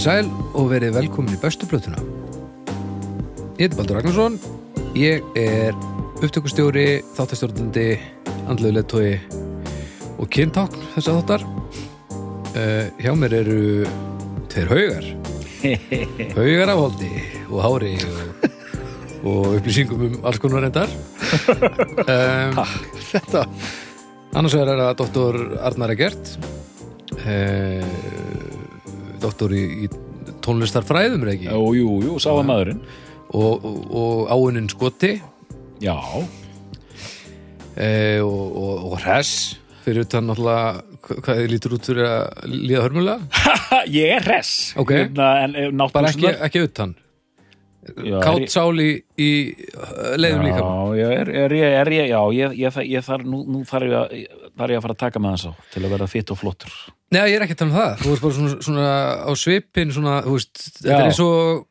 Í sæl og verið velkomin í bestu plötuna. Ég heiti Baldur Ragnarsson, ég er upptökustjóri, þáttastjórnandi, andluðlega tói og kyntákn þess að þáttar. Uh, hjá mér eru tveir haugar. haugar af holdi og hári og, og upplýsingum um alls konar reyndar. Um, Þetta, Annars vegar er það doktor Arnar Egert eh, doktor í, í tónlistarfræðum er ekki? Jú, jú, jú, sá að maðurinn. Og, og, og áunin skoti. Já, eh, og, og, hress fyrir utan náttúrulega hva- hvað þið lítur út fyrir að líða hörmulega? Ég er hress. Ok. Hérna, En eh, bara ekki, ekki utan. Kátt sáli í uh, leiðum líka. Já, ég er, er, er já, ég, ég, þarf, nú, nú þarf ég, að, þarf ég að fara að taka með hans á til að vera fitt og flottur. Nei, ég er ekki að tala um það þú veist bara svona, svona á svipin svona, þú veist, þetta Já. er eins og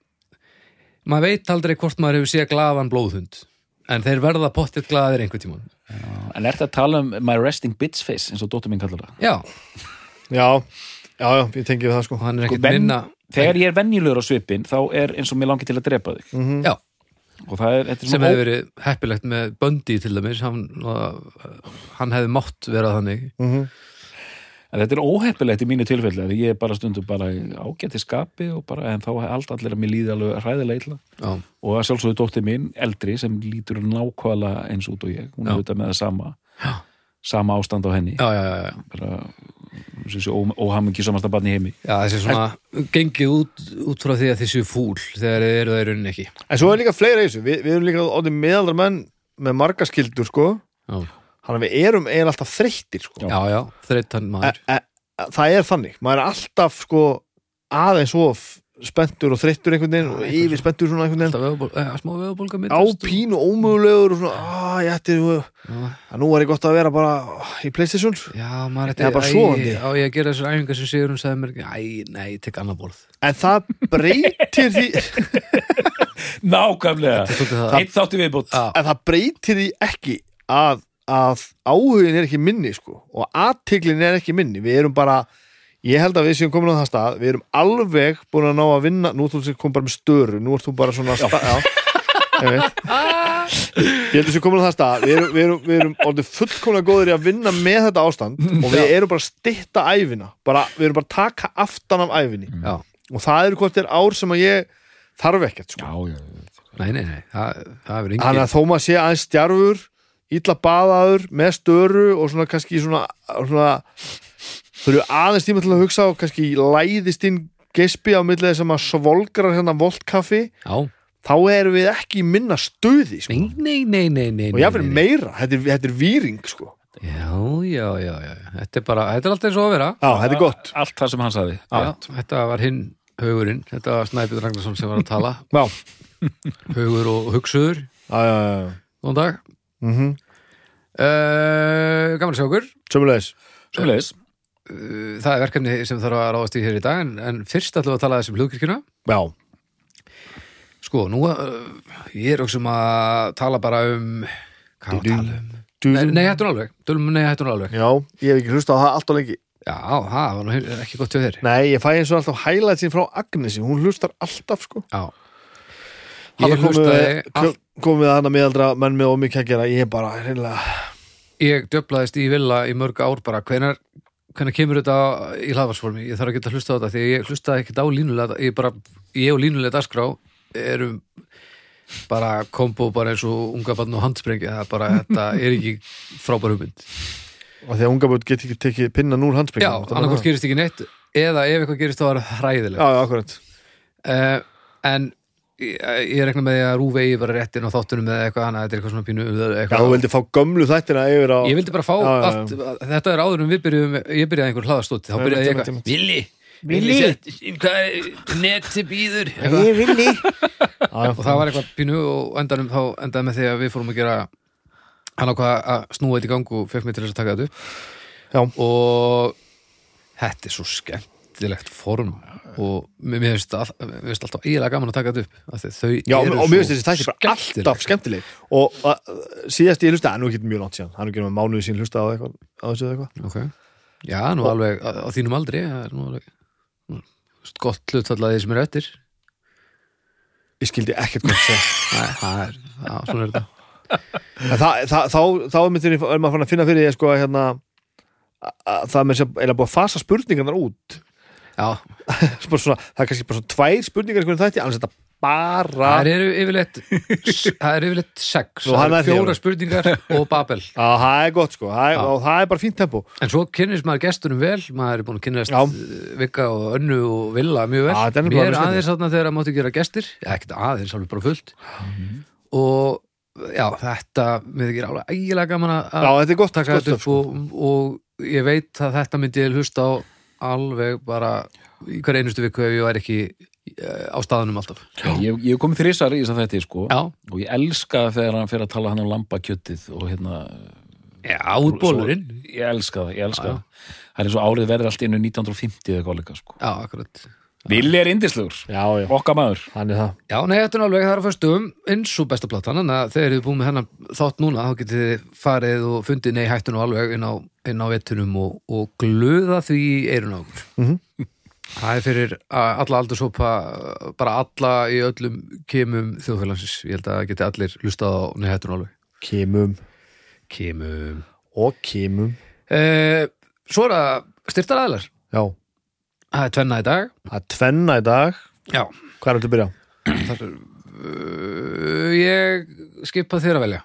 maður veit aldrei hvort maður hefur séð glaðan blóðhund en þeir verða pottitt glaðir einhvern tímann En ertu að tala um my resting bitch face, eins og dóttur mín kallar það? Já, já, já, já, ég tengi við það sko. er Sko, ekkert venn- minna Þegar ég er venjulegur á svipin, þá er eins og mér langi til að drepa þig. Mhm. Já, Og það er, þetta er sem hefði verið heppilegt með Bundy til dæmis hann, hann hefði mátt vera þannig Mhm. En þetta er óheppilegt í mínu tilfelli ég er bara stundum bara í ágæti skapi og bara, en þá er allt allir að mér líði alveg hræðilega illa Já, og að sjálfsögðu dóttir mín, eldri sem lítur nákvæmlega eins út og ég hún er auðvitað með það sama Já. sama ástand á henni já, já, já, já. bara þessi óhamingi samasta barn í heimi. Já þessi svona gengið út, út frá því að þessu fúl þegar þið eru það í rauninni ekki. En svo er líka fleira í þessu, Vi, við erum líka átti meðaldra menn með marga skildur sko. Þannig að við erum eiginlega alltaf þreyttir sko. já, já þreytan e, maður. E, e, Það er þannig, maður er alltaf sko, aðeins of spenntur og þreyttur einhvern veginn og yfir spenntur svona einhvern veginn. eh, smá veðubólga mitt á pínu ómögulegur og svona, að ég ætti að nú er ég gott að vera bara í Playstation. Já maður sofandi. Á ég að gera þessar æfingar sem Sigurinn sagði mér? Æ, nei, ég tek annað borð. En það breytir því Nákvæmlega, eitt þáttu viðbútt en það breytir því ekki að, að áhugin er ekki minni sko, og aðtiklin er ekki minni. Við erum bara, ég held að við séum komin á það stað, við erum alveg búin að ná að vinna, nú þú kom bara með störu. Nú ert þú bara svona sta, já. ég veit ég held að séum komin á það stað. Við erum, við erum, við erum orðið fullkomlega góður í að vinna með þetta ástand og við erum bara að stytta æfina bara, við erum bara taka aftan af æfinni já, og það eru hvort er ár sem að ég þarf ekkert sko. Já, já, nei, nei, nei. Það, það verður Þannig engin að þó maður sé aðeins stjarfur illa baðaður, með störu og svona kannski svona, svona þurfu aðeins tíma til að hugsa og kannski læðist inn gespi á millið sem að svolgrar hérna voltkaffi Já, þá erum við ekki minna stuði sko. nei, nei, nei, nei, nei og jáfnir nei, nei. meira, þetta er, þetta er víring sko. Já, já, já, já. Þetta er bara, þetta er alltaf eins og að vera. Já, þetta er gott. Allt það sem hann sagði. Já, þetta var hinn haugurinn Þetta var Snæbjörn Ragnarsson sem var að tala. Já, Haugur og hugsuður. Já, já, já. Góðan dag. Mm -hmm. uh, Gaman að sjá okkur Sömulegis Sömulegis uh, Það er verkefni sem þarf að ráðast í hér í dag en, en fyrst ætlum við að tala þessum hlugkirkjuna Já, Sko, nú uh, ég er okkur að tala bara um Hvað var að tala um? Nei, nei, hættur alveg. Tölum um nei, hættur alveg. Já, ég hef ekki hlustað á það allt og lengi. Já, það var nú ekki gott hjá þér. Nei, ég fæ eins og alltaf highlightsin frá Agnesi hún hlustar alltaf sko. Já. Ég hlustaði við, all, komum við hana miðaldra menn með ómikið að gera ég bara hreinlega Ég döflaðist í villa í mörg ár bara hvenar hvenær kemur þetta í hlaðvarsformi ég þarf að geta hlusta á þetta því ég hlustaði ekkert á línulega ég, bara, ég og línulega dagskrá erum bara kombo bara eins og unga barn og handsprengi það er bara, þetta er ekki frábær hugmynd. Og því að unga börn get ekki tekið pinna núr Já, handspringum annarkvort gerist ekki neitt eða ef eitthvað gerist þá var það hræðileg Já, já, akkurat. Uh, en ég, ég rekna með því að rúfi eigi bara réttin á þáttunum eða eitthvað annað, þetta er eitthvað svona pínu Já, eitthvað, þú vildi fá gömlu þættina yfir á ég vildi bara fá Já, já, já. allt þetta er áður en við byrjuðum, ég byrjaði einhver hlaðastótt þá Já, byrjaði ég eitthvað, Villi. Villi, hvað er neti býður villi Já, já. og það var eitthvað pínu og endanum þá endaði með því að við fórum að gera hann ákvað að snúa þetta í gang og fekk mig til þess að taka þetta upp Já. og þetta er svo skemmtilegt form og mér finnst alltaf eiginlega gaman að taka þetta upp að þau Já, eru og mér finnst þessi þætti bara alltaf skemmtileg og uh, síðast ég hlusta, nú ekki mjög langt síðan hann er ekki með mánuði sín hlusta á eitthvað á þessu eða eitthvað. Ok, já, nú alveg á, á þínum aldri er nú alveg nú, gott hlutfall að því sem er eftir. Ég skildi ekkert hvað það Nei, það er, já, svona er þetta. En þá, þá er er maður að finna fyrir því sko, að hérna, að- að það með sem eða búið að fasa spurningarnar út svona, það er kannski bara svona tvær spurningar hvernig þætti, annars er þetta bara það eru yfirleitt það eru yfirleitt sex Nú, það er eru fjóra spurningar og babel. Já, það er gott sko, það er, og það er bara fínt tempo. En svo kynnist maður gestunum vel maður er búin að kynnast Já. eh, Vigga og Önnu og Villa mjög vel. Er mér alveg aðeins þarna þegar að mátti gera gestir. Ekkert aðeins, alveg bara fullt. Og já, þetta mér þykir alveg ægilega gaman að er taka þetta upp sko. og, og ég veit að þetta myndi hlusta á alveg bara í hver einustu viku ef ég væri ekki eh, á staðunum alltaf. Ég, ég hef komið þrísar í þess að þetta sko og ég elska þegar hann fer að tala hann um lambakjötið og hérna já útbólurinn ég elska það, ég elska Já, já. það. Það er eins og árið verður allt innu 1950 eða eitthvað líka sko. Já, akkurat Villi er já, okkar maður hann er það Já, nei, þetta er alveg, það er að föstum eins og besta platan, þannig að þegar þið búið með hennan þátt núna, þá getið þið farið og fundið nei hættun og alveg inn á, inn á vettunum og, og glöða því í eirun á okkur. Mhm. Það er fyrir að- alla aldurshópa, bara alla í öllum kemum þjóðfélagsins. Ég held að það geti allir hlustað á nei hættun og alveg. Kimum Kemum. og kimum Eh, svo er það styrtar aðlar. Já, Það er tvenna í dag. það er tvenna í dag Já. Hvað er þetta að byrja? Það er, uh, ég skipa þér að velja.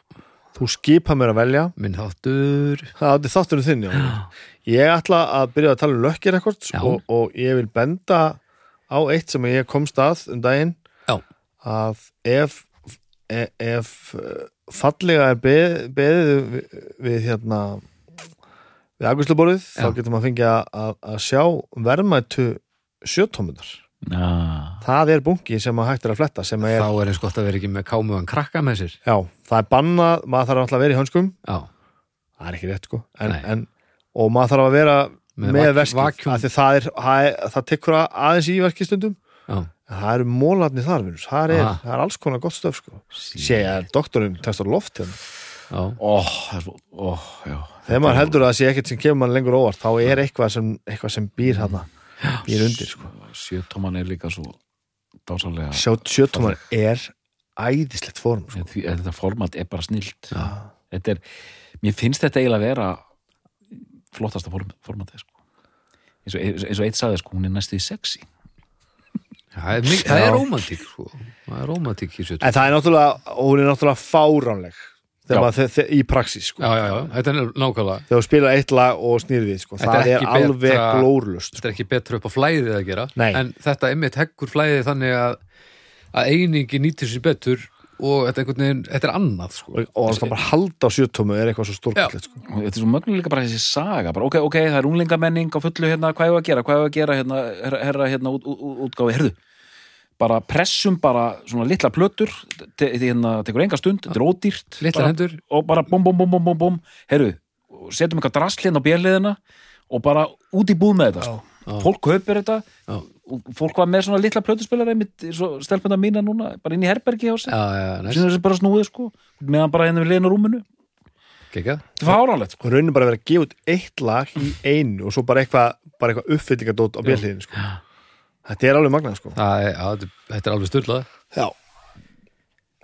Þú skipa mér að velja Minn þáttur. Það er þátturinn þinn, já Ég ætla að byrja að tala um Records Já. og, og ég vil benda á eitt sem ég komst að um daginn Já. að ef e- ef eh, fallega er beð, beðið við, við hérna við agusluborðið, þá maður fengið að, að, að sjá verðmættu sjötómundar. Já, Það er bunki sem að hægt er að fletta sem er, Þá er eins gott að vera ekki með kámuðan krakka með sér. já, það er bannað maður þarf alltaf að vera í hönskum Já. það er ekki rétt sko en, Nei. en, og maður þarf að vera Með með, því það, er, það, er, það tekur aðeins í verkistundum það eru mólarnir þar það er, það er alls konar gott stöf sko. sé að doktorinn testar loft hérna. Svo, ó, já þegar maður heldur að það sé ekkert sem kemur mann lengur óvart þá er eitthvað sem, eitthvað sem býr hérna býr undir sko. Sjötóman er líka svo dásalega sjá sjötumar er æðislegt form sko. Því, þetta format er bara snilt Já. þetta er, mér finnst þetta eiginlega að vera flottasta form, formatið sko. eins, og, eins og eitt sagði sko, hún er næstu í sexy Það er, mik- það er rómantík sko. Er í sjötu en það er náttúrulega hún er náttúrulega fáránleg maður, í praxis sko. Já, já, já, þetta er nákvæmlega þegar þú spila eitt lag og snýrið við sko. Það er er, alveg betra- glórlust Þetta er ekki betra upp á flæðið að gera Nei. En þetta einmitt heggur flæðið þannig að að einingi nýtir sér betur og þetta, er veginn, þetta er annað sko. og, og alltaf bara halda á sjötómu er eitthvað svo stórkvæmt sko. og þetta er svo mögnulega líka bara þessi saga bara, ok, ok, það er unglingamenning á fullu hérna, hvað er að gera, hvað er að gera hérna, herra, herra hérna út, út, útgáfi, herðu bara pressum bara svona litla plötur te, te, hérna, tekur enga stund, þetta er ódýrt bara, hendur. og bara bum, bum, bum, bum, bum, bum. Herru, setjum eitthvað drasl hérna á björliðina og bara út í búð með þetta sko. Já. fólk kaupir þetta. Já. og fólk var með svona litla svo stelpunda mína núna, bara inn í herbergi á sig Já, já, næst, sem þessi bara snúið sko. Meðan bara hérna við liðin á rúminu. Geggjað. Þetta er fáránlegt sko. Og raunin bara verið að gefa út eitt lag í einu og svo bara eitthvað, bara eitthvað uppfyllingadót á björliðinu sko. Þetta er alveg magnað sko. Það er, já, þetta, er alveg styrlað já,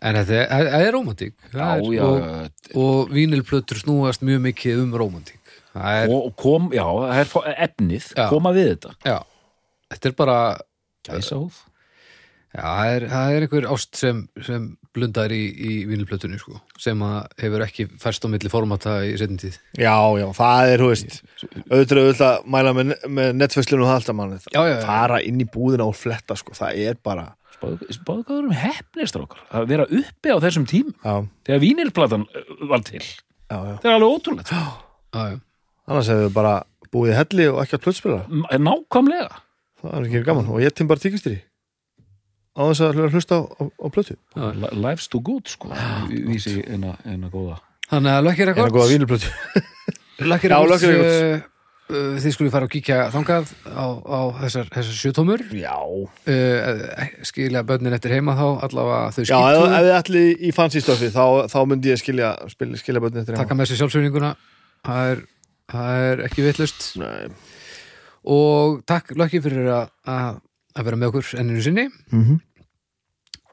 En þetta er, það er rómantík. Já, Það er, já, og, og vínilplötur snúast mjög mikið um rómantík. Það er, og kom, já, það er fó- efnið Já. koma við þetta. Já. Þetta er bara gæsa húð Já, það er, það er einhver ást sem, sem blundar í, í vínilplötunni sko, sem að hefur ekki færst á milli formata í setjum tíð. já, já, það er, þú veist auðvitað auðvitað að mæla með, með netfæslinu og það alltaf mannið Já, já, já. fara inn í búðina og fletta sko. það er bara spáðu hvað það erum hefnist okkar að vera uppi á þessum tím já, þegar vínilplatan uh, var til já, já. það er alveg ótrúlegt Já, já. annars hefur við bara búið í helli og ekki að plötspila M- nákvæmlega það er ekki gaman og ég tím bara tíkistýri á þess að hlusta á, á, á plötu. Li- life's too good sko Ví- vísi eina, eina góða. Þannig að Lucky en að góða Records. uh, uh, þið skulle fara og kíkja þangað á, á þessar, þessar sjötómur, já, uh, skilja börnin eftir heima þá, allavega þau já ef, þið ætli í fancy stöfi þá, þá myndi ég skilja, skilja, skilja bönni eftir taka með sér sjálfsögninguna, það er, það er ekki vitlust Nei, og takk Lucky fyrir að, að vera með okkur enninu sinni. Mm -hmm.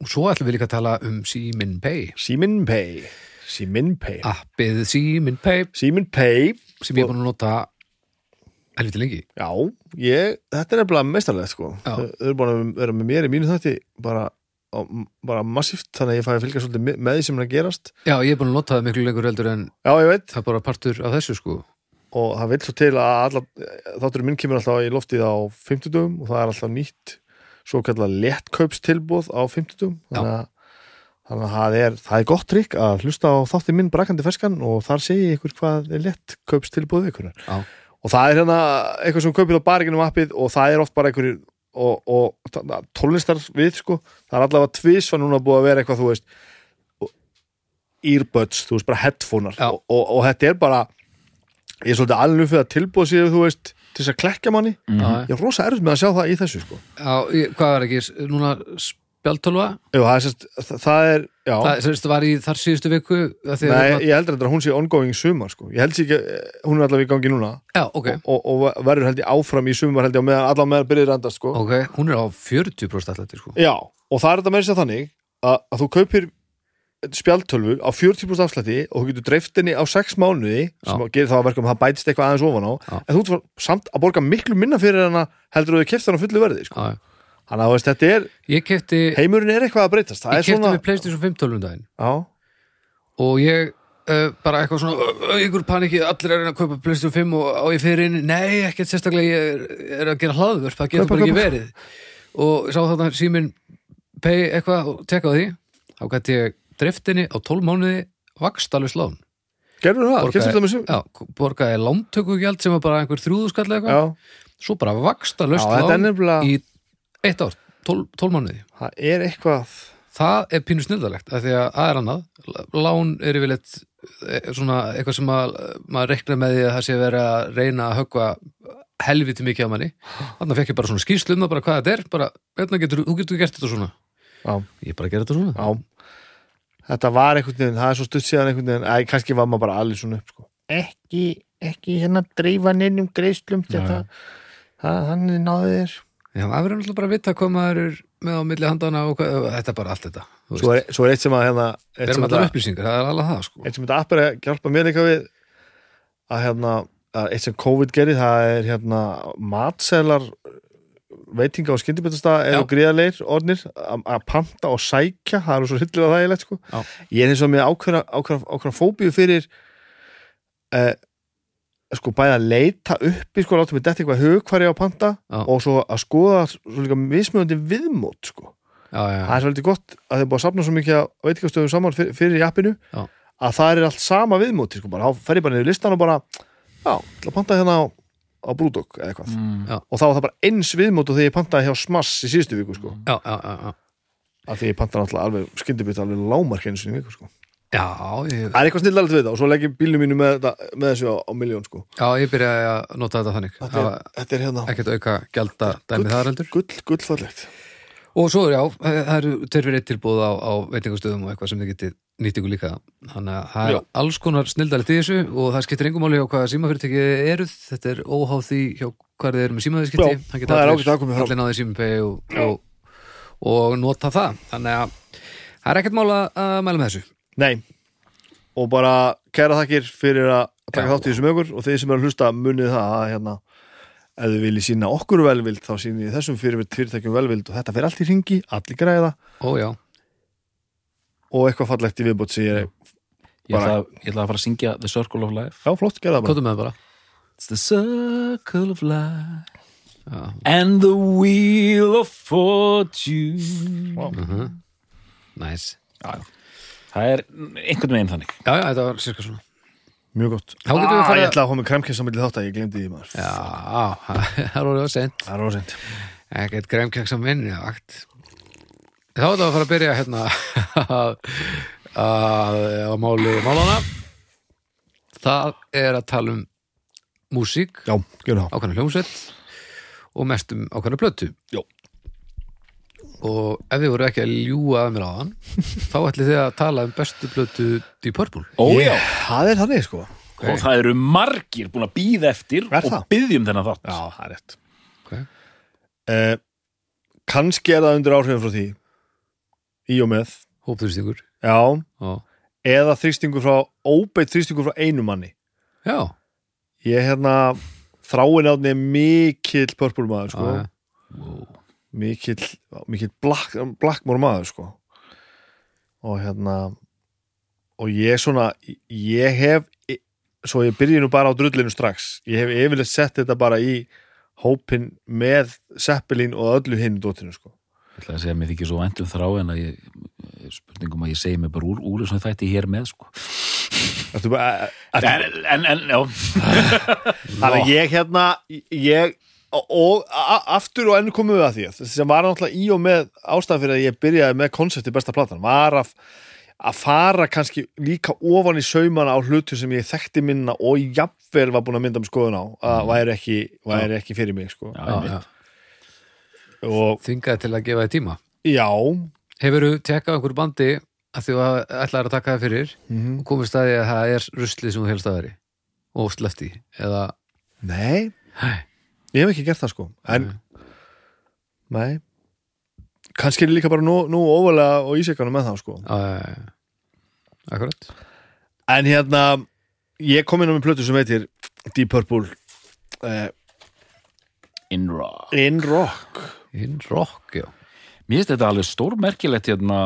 og svo ætlum við líka að tala um Simin Pay Simin Pay Simin Pay appið Simin Pay Simin Pay sem ég er búin að nota helviti lengi. Já, ég, þetta er nefnilega meistarlegt sko. Þau eru búin að vera með mér í mínu þætti bara, bara massíft þannig að ég fæ að fylgja svolítið með- því sem er að gerast. Já, ég er búin að nota það miklu lengur heldur en Já, það er bara partur af þessu sko og það vil svo til að alla, þátturinn minn kemur alltaf í loftið á 50 dugum og það er alltaf nýtt svo kallar lettkaupstilbúð á 50 dugum þannig að, þannig að það, er, það er gott trikk að hlusta á þáttinn minn brakandi ferskan og þar segi ykkur hvað er lettkaupstilbúð ykkur og það er hérna eitthvað sem kaupið á bariginum appið og það er oft bara einhverjir og, og tónlistar við sko. Það er allavega tvís var núna búið að vera eitthvað þú veist og- earbuds, þú veist bara headphonear. Og, og, og þetta er bara ég er svolítið alveg fyrir að tilbúið sér þú veist, til þess að klekja manni. Já, ég er rosa erfitt með að sjá það í þessu sko. Já, ég- hvað var ekki, núna spjaldtölva? Jú, það, er, sérst, það, er, já. Það sérst, var í þar síðustu viku af því að Nei, það- ég heldur að hún sé ongoing sumar sko. ég held sér ekki, hún er allavega í gangi núna. Já, ok, og, og verður held ég áfram í sumar held ég á meðan, allavega meðan byrðir andast sko. ok, hún er á 40% allættir sko. Já, og það er þetta með þess að þannig að, að þú kaupir spjaldtölvu á 40% afslætti og þú getur dreift henni á 6 mánuði sem Já. gerir það að verka um að það bætist eitthvað aðeins ofan á Já. en þú ert samt að borga miklu minna fyrir hana heldur að þú keftir hann fullu verði sko. Þannig að veist, þetta er, kefti, heimurinn er eitthvað að breytast það ég kefti svona með Playstation 5 tölvum daginn og ég uh, bara eitthvað svona ykkur paniki, allir er að að kaupa Playstation 5 og á ég fyrir inn, nei, ekkert sérstaklega ég er, er að gera hlaðvörp, það getur bara ekki verið og sá þarna síminn pay eitthvað og tekka á því þá gæti ég driftinni á 12 mánuði vakstalus lán. Gerður það, með sum já, borgaði lántökugjald sem var bara einhver þrjúðu skall eitthvað. Já, svo bara er lán nefnilega- í eitt ár, 12, 12 mánuði. Það er eitthvað það er pínu snildalegt af því að það er annað, lán er yfirleitt eh, svona eitthvað sem að maður reikna með því að það sé verið að reyna að höggva helviti mikið á manni. Þannig fekk ég bara svona skýrslu um það bara hvað þetta er bara, hérna getur, þú getur gert þetta svona. Já, ég bara gera þetta svona. Já Þetta var einhvern veginn, það er svo stutt síðan einhvern veginn, æ, kannski var maður bara allir svona upp sko. ekki, ekki hérna dreifa neinum greiðslum þetta, það, þannig náði þér Já, maður verður náttúrulega bara að vita hvað maður er með á milli handana og hvað, þetta er bara allt þetta þú svo er, svo er eitt sem að hérna, eitt sem upplýsingar, það er það sko. eitt sem þetta app er að hjálpa mér líka við að hérna, að eitt sem COVID gerir það er hérna matselar veitinga og skyndibitastað eru gríðarleir orðnir að panta og sækja það eru svo hildilega þægilegt sko. Já. ég er eins og með ákveðna, ákveðna, ákveðna fóbíu fyrir eh, sko bæði að leita uppi sko, láta mig detta eitthvað hugkværi á panta Já. og svo að skoða svo líka mismöðandi viðmót sko. Já, það er svolítið gott að þið búið að safna svo mikið að veitingastöðum saman fyrir, fyrir í appinu Já. að það er allt sama viðmóti sko, bara, þá fer ég bara niður listan og bara já, til að panta hérna á, á Brúdok eða eitthvað Mm. Og þá var það bara eins viðmót og þegar ég pantaði hjá Smass í síðustu viku sko, já, já, já, já. að því ég pantaði alltaf alveg skyndibit alveg lámark einu sinni í viku sko. Já, ég, það er eitthvað snillalegt við það og svo legg ég bílnum mínu með, þetta, með þessu á, á miljón sko. já, ég byrjaði að nota þetta þannig þetta, er, þetta er hérna ekkert auka gælda dæmi þar heldur gull, gullfallegt og svo, já, það eru tveir fyrir eitt tilbúð á, á veitingastöðum og eitthvað sem þið getið ykkur líka. Þannig að það er alls konar snildalegt í þessu og það skiptir engum máli hjá hvaða símafyrirtæki eruð. Þetta er óháð því hjá hvað þið eru með símaðiskipti það koma fram. allir náði símapay og, og, og nota það. Þannig að það er ekkert mál að mæla með þessu. Nei, og bara kæra þakkir fyrir að taka Já. þátt í þessum ögur og þeir sem er að hlusta munið það að hérna, ef þið viljið sína okkur velvild þá sínið þessum fyrir fyrirtækjum velvild og þetta fyrir allt í ringi, allir græða. Ó og eitthvað fallegt í viðbót sem ég Ég ætla, að- ég ætla að fara að syngja The Circle of Life. Já, flott, gerða það bara. Kóttum með það bara. It's the circle of life já, And the wheel of fortune. Vá. uh næs Já, já. Það er einhvern veginn þannig. Já, já, þetta var sérska svona. Mjög gott. Þá getum við ah, farið Ég að- ætla að hafa með kremkess á milli þátt að ég glemdi því maður. Já, það er orðið að sent Það er óseint ekkert gremkeks á minni vakt. Þá er það að fara að byrja hérna að, að, að máli málana það er að tala um músík, ákvæmna hljómsveit og mest um ákvæmna plötu. Já. og ef þið voru ekki að ljúga að mér á hann þá ætlið þið að tala um bestu plötu Deep Purple. Ó já, Ég- Það er þannig sko. Og það eru margir búin að býða eftir og það? byggjum þennan þátt. Já, það er rétt. Okay. uh, kannski er það undir áhrifin frá því í og með hópþrýstingur já, Já, eða þrýstingur frá óbeitt þrýstingur frá einu manni já, ég hérna þráin átni er mikill purple maður sko. já, wow. mikill, mikill black, blackmore maður sko. og hérna og ég svona ég hef svo ég byrji nú bara á drullinu strax ég hef yfirleitt sett þetta bara í hópin með Seppelin og öllu hinn dótinu sko. Ég ætla að segja að mér þykir svo vænt um þrá en að ég, spurningum að ég segi mig bara úr, úr þessum þætti hér með sko. Ertu bara, er, En, en, en já, þannig að ég hérna ég og, a, aftur og enn komum við að því að sem var náttúrulega í og með ástæðan fyrir að ég byrjaði með konsepti besta platan var að, að fara kannski líka ofan í saumana á hlutu sem ég þekkti minna og jafnvel var búin að mynda með skoðun á að væri ekki, væri ekki fyrir mig sko. já, já, já. Og Þingaði til að gefa þið tíma. Já. Hefurðu tekkað einhverju bandi að því að ætlaðir að taka það fyrir mm og komist að því að það er ruslið sem þú helst að veri og slefti eða nei, Hæ, ég hef ekki gert það sko. En, nei. Kannski er ég líka bara nú, nú óvalega og ísækana með það sko. Já. Akkurat. En hérna, ég kom inn á með plötu sem heitir Deep Purple uh, In rock. In Rock In rock, já. Mér finnst þetta alveg stórmerkilegt hérna,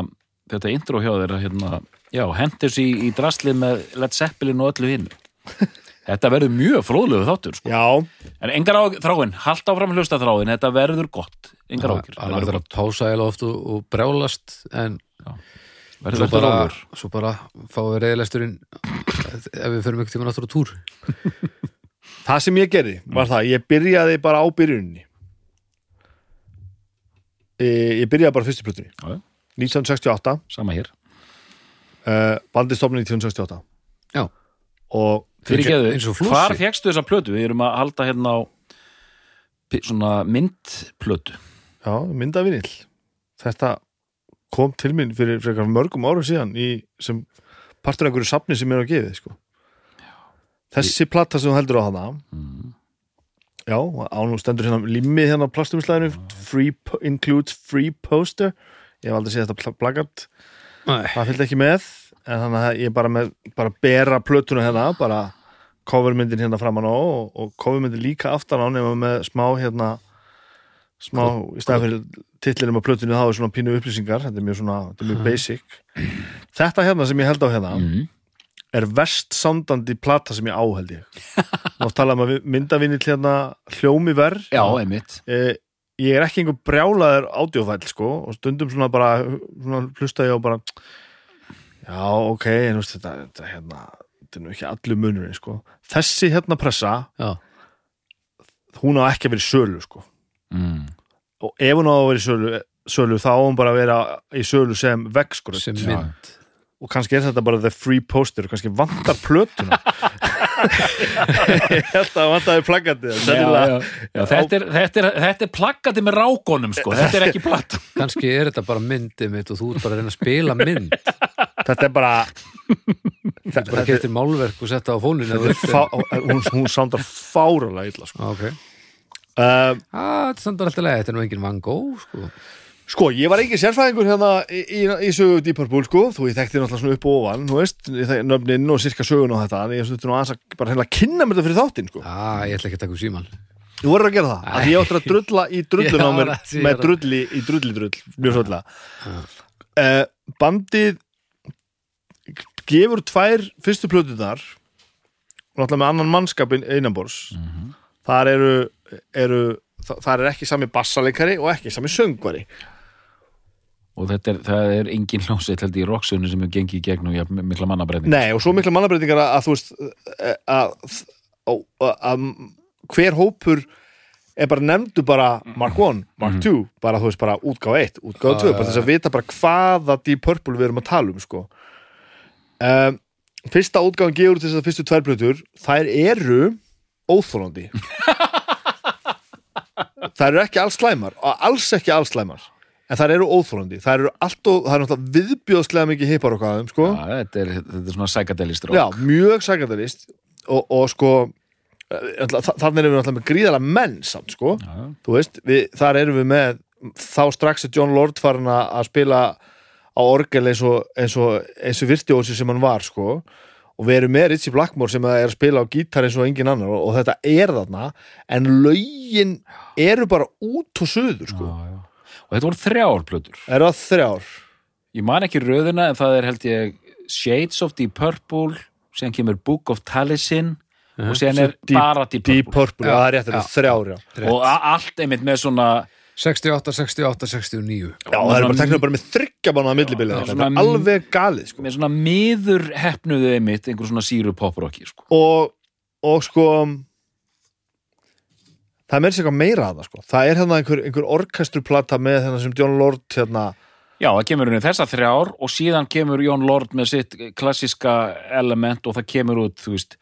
þetta intro hjá þeirra hérna, já, hendur sér í, í draslið með Led Zeppelin og öllu hinn Þetta verður mjög fróðlegu þáttur sko. Já, En engar á þráin, haldt áfram hlusta þráin Þetta verður gott, engar ákjör Það verður að pása eða oft og, og brjálast en verður svo þetta bara, rólur svo bara fáum við reyðilegsturinn ef við förum ekki tíma náttúrulega túr. Það sem ég gerði var það, ég byrjaði bara á byrjunni Ég byrjaði bara fyrstu plötunni Já, já. 1968 Sama hér uh, Bandi stofnun 1968 Já. Og Fyrirgeðu, eins og flossi. hvar fegstu þessa plötu? Við erum að halda hérna á pi- svona myndplötu já, myndavinil Þetta kom til mín fyrir frekar mörgum árum síðan í, sem partur af einhverju safni sem er á gefið sko. Þessi platta sem þú heldur á hana mm. Já, ánum stendur hérna limmi hérna á plastumislæðinu. Free, includes free poster. Ég hef aldrei séð þetta pla- plakat. Það fylgdi ekki með en þannig að ég bara með, bara bera plötuna hérna, bara covermyndin hérna framan á og, og covermyndin líka aftan á nema með smá hérna smá, í stæð fyrir titlinum á plötunni þá er svona pínu upplýsingar. Þetta er mjög svona, þetta er mjög basic. Þetta hérna sem ég held á hérna Mm. Er verst sandandi plata sem ég á held ég. Þá tala um að myndavinnill hérna hljómi verð Já, einmitt. Eh, ég er ekki einhver brjálaður ádjófæll sko og stundum svona bara svona hlusta ég á bara já ok, en þú veist þetta, þetta hérna, þetta er nú ekki allur munurinn sko. Þessi hérna pressa já, hún á ekki að vera í sölu sko. Mm. og ef hún á að vera í sölu, sölu þá á hún bara að vera í sölu sem vegskröld sem Já. mynd og kannski er þetta bara the free poster kannski vantar plötuna ég held að vantaði plaggandi þetta, er, þetta, er, þetta er plaggati með rákonum sko. þetta er ekki platt kannski er þetta bara myndið mitt og þú ert bara að reyna að spila mynd þetta er bara bara þetta, getur málverk og setja á er fá, hún, hún sándar fáralega illa sko. ok, Uh, ah, þetta standar alltaf leið þetta er nú engin Van Gogh sko. Sko, ég var ekki sérfæðingur hérna í, í, í sögu Deep Purple sko, þú ég þekkti náttúrulega svona upp og ofan þú veist, nöfnin og sirka sögun og þetta en ég stutti nú aðeins að bara hérna kynna mér þetta fyrir þáttin sko. ah, ég ætla ekki að taka úr síman þú voru að gera það, að ég áttur að drulla í drullun á Já, mér með drulli í drulli drull, mjög svolítið uh, bandið gefur tvær fyrstu plötunar náttúrulega með annan mannskap einanbors þar eru, eru þa- þar er ekki sami bassaleikari og ekki sami söngvari og þetta er, það er engin hljómsveit held í rocksunni sem hefur gengið í gegnum ja, mikla mannabræðning Nei, og svo mikla mannabreitingar að, að þú veist eh, að, að, að, hver hópur er bara nefndu bara Mark 1, Mark 2 bara þú veist bara útgáfa 1, útgáfa 2 bara þess að vita bara hvaða Deep Purple við erum að tala um sko. Um, Fyrsta útgáfan gefur til þess að fyrstu tværblötur þær eru óþólandi þær eru ekki alls slæmar og alls ekki alls slæmar en þær eru óþólandi, þær eru allt og það er náttúrulega viðbjóðslega mikið hippar og hvaðum sko. Ja, þetta, er, þetta er svona psychedelist Já, mjög sækandalist og, og sko eh, þa- þannig erum við náttúrulega með gríðalega menn samt sko, Já, já. þú veist við, þar erum við með þá strax er John Lord farin að spila á orgel eins og, eins og, eins og virtuósi sem hann var sko. Og við erum með Ritchie Blackmore sem er að spila á gítar eins og engin annar. Og, og þetta er þarna en lögin eru bara út og suður sko. Já, já. Og þetta voru þrjár plötur. Eru það þrjár? Ég man ekki röðina en það er held ég Shades of Deep Purple síðan kemur Book of Taliesin og síðan er Deep- bara Deep Deep Purple. Purple, Já, það er rétt, þetta já. er þrjár og allt einmitt með svona 68, 68, 69 Já, það er bara teknir bara með þryggja bánu að millibili þetta er alveg galið sko. með svona miður hefnuðu einmitt einhver svona síru poprocki sko. og, og sko það meira sér eitthvað meira að það sko. það er hérna einhver, einhver orkestruplata með þennan sem John Lord hérna, já, það kemur unni þessar þrjár og síðan kemur Jón Lord með sitt klassiska element og það kemur út þú veist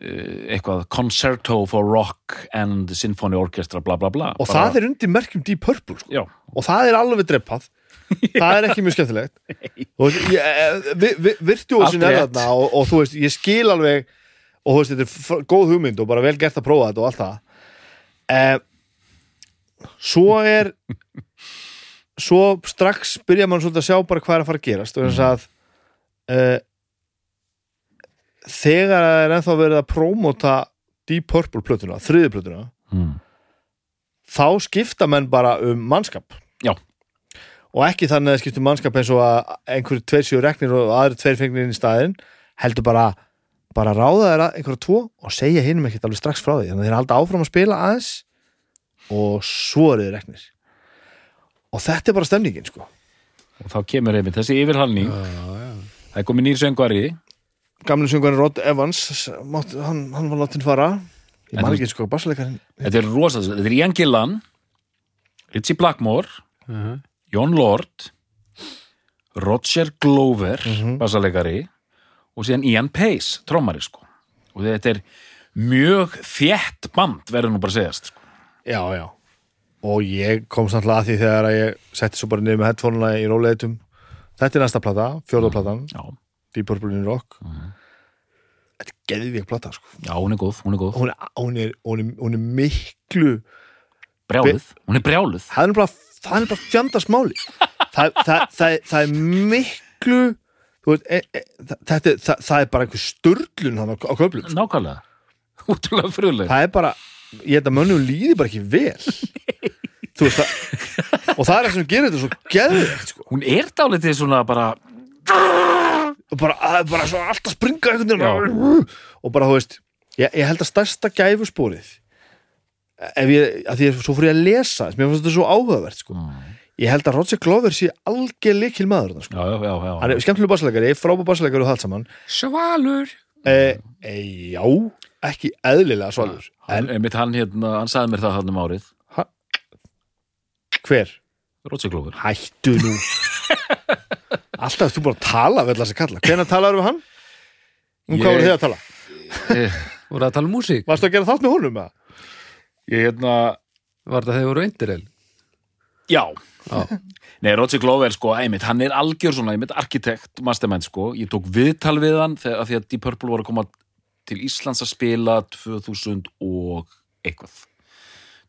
eh, eitthvað Concerto for Rock and Symphony Orchestra bla bla bla. Og það er undir merkjum Deep Purple sko. og það er alveg dreppað. Það er ekki mjög skemmtilegt. Eh, vi, vi, virtuósin er þarna og, og þú veist, ég skil alveg og þú veist, þetta er góð hugmynd og bara vel gert að prófa þetta og allt það eh, svo er svo strax byrja mann svolítið að sjá bara hvað er að fara að gerast og þess að eh, þegar það er ennþá verið að prómóta Deep Purple plötuna, þriði plötuna mm. þá skipta menn bara um mannskap Já. og ekki þannig að skipta um mannskap eins og að einhverju tveir séu reknir og aðri tveir fengnir inn í staðinn heldur bara bara ráða þeirra einhverju tvo og segja hinum ekkert alveg strax frá því. Þannig að þeir halda áfram að spila aðeins og svo eru þeir reknir. Og þetta er bara stemningin sko. Og þá kemur einmitt þessi yfirhalning. Það er komið nýr söngvari. Gamli söngarinn Rod Evans mátt, hann, hann var látin fara. Ég man ekki sko, bassleikarinn þetta er rosa, þetta er Ian Gillan Ritchie Blackmore uh Jón Lord Roger Glover Mhm. bassaleikari og síðan Ian Pace trommari sko. Og þetta er mjög þétt band verður nú bara að segjast sko. Já, já. Og ég kom samt að því þegar að ég setti svo bara niður með headphone-una í róleitum þetta er næsta plata, fjórðaplatan já, Deep Purple in Rock. Mhm. þetta er geðvík plata sko. já, hún er góð, hún er góð. Hún, er, hún, er, hún, er, hún er miklu brjáluð, hún er brjáluð. Það er bara, bara fjandasmáli það, það, það, það er miklu þú veit, e, e, þetta, er- það, það er bara einhver sturlun hann á, á köflum sko. nákvæmlega, útrúlega fruðleg það er bara, ég held að mönnum líði bara ekki vel veist það og það er það sem gerir þetta svo geðveikt sko. hún er dálítið svona bara og bara, er bara svo alltaf springa og bara, þú veist ég, ég held að stærsta gæfuspórið ef ég, að því að svo fór ég að lesa mér fannst þetta svo áhugavert sko. Ég held að Roger Glover sé algjör likil maður sko. já, já, já, já. hann er skemmtilega bassleikari, frábær bassleikari og það allt saman Svalur e, e, já, ekki eðlilega svalur hann, en einmitt hann, hérna, hann sagði mér það hann um árið hver? Roger Glover Hættu nú Alltaf þú bara að tala við þess að kalla Hvenær talaður við hann? Um hvað voru þið að tala? Voru að tala um músík Varstu að gera þátt með honum? eða? ég hérna var þetta þegar voru eindir já, Já, Nei, Roger Glover, sko, einmitt, hann er algjör svona, einmitt, arkitekt, mastermind, sko. Ég tók viðtal við hann þegar því að Deep Purple voru að koma til Íslands að spila 2000 og eitthvað.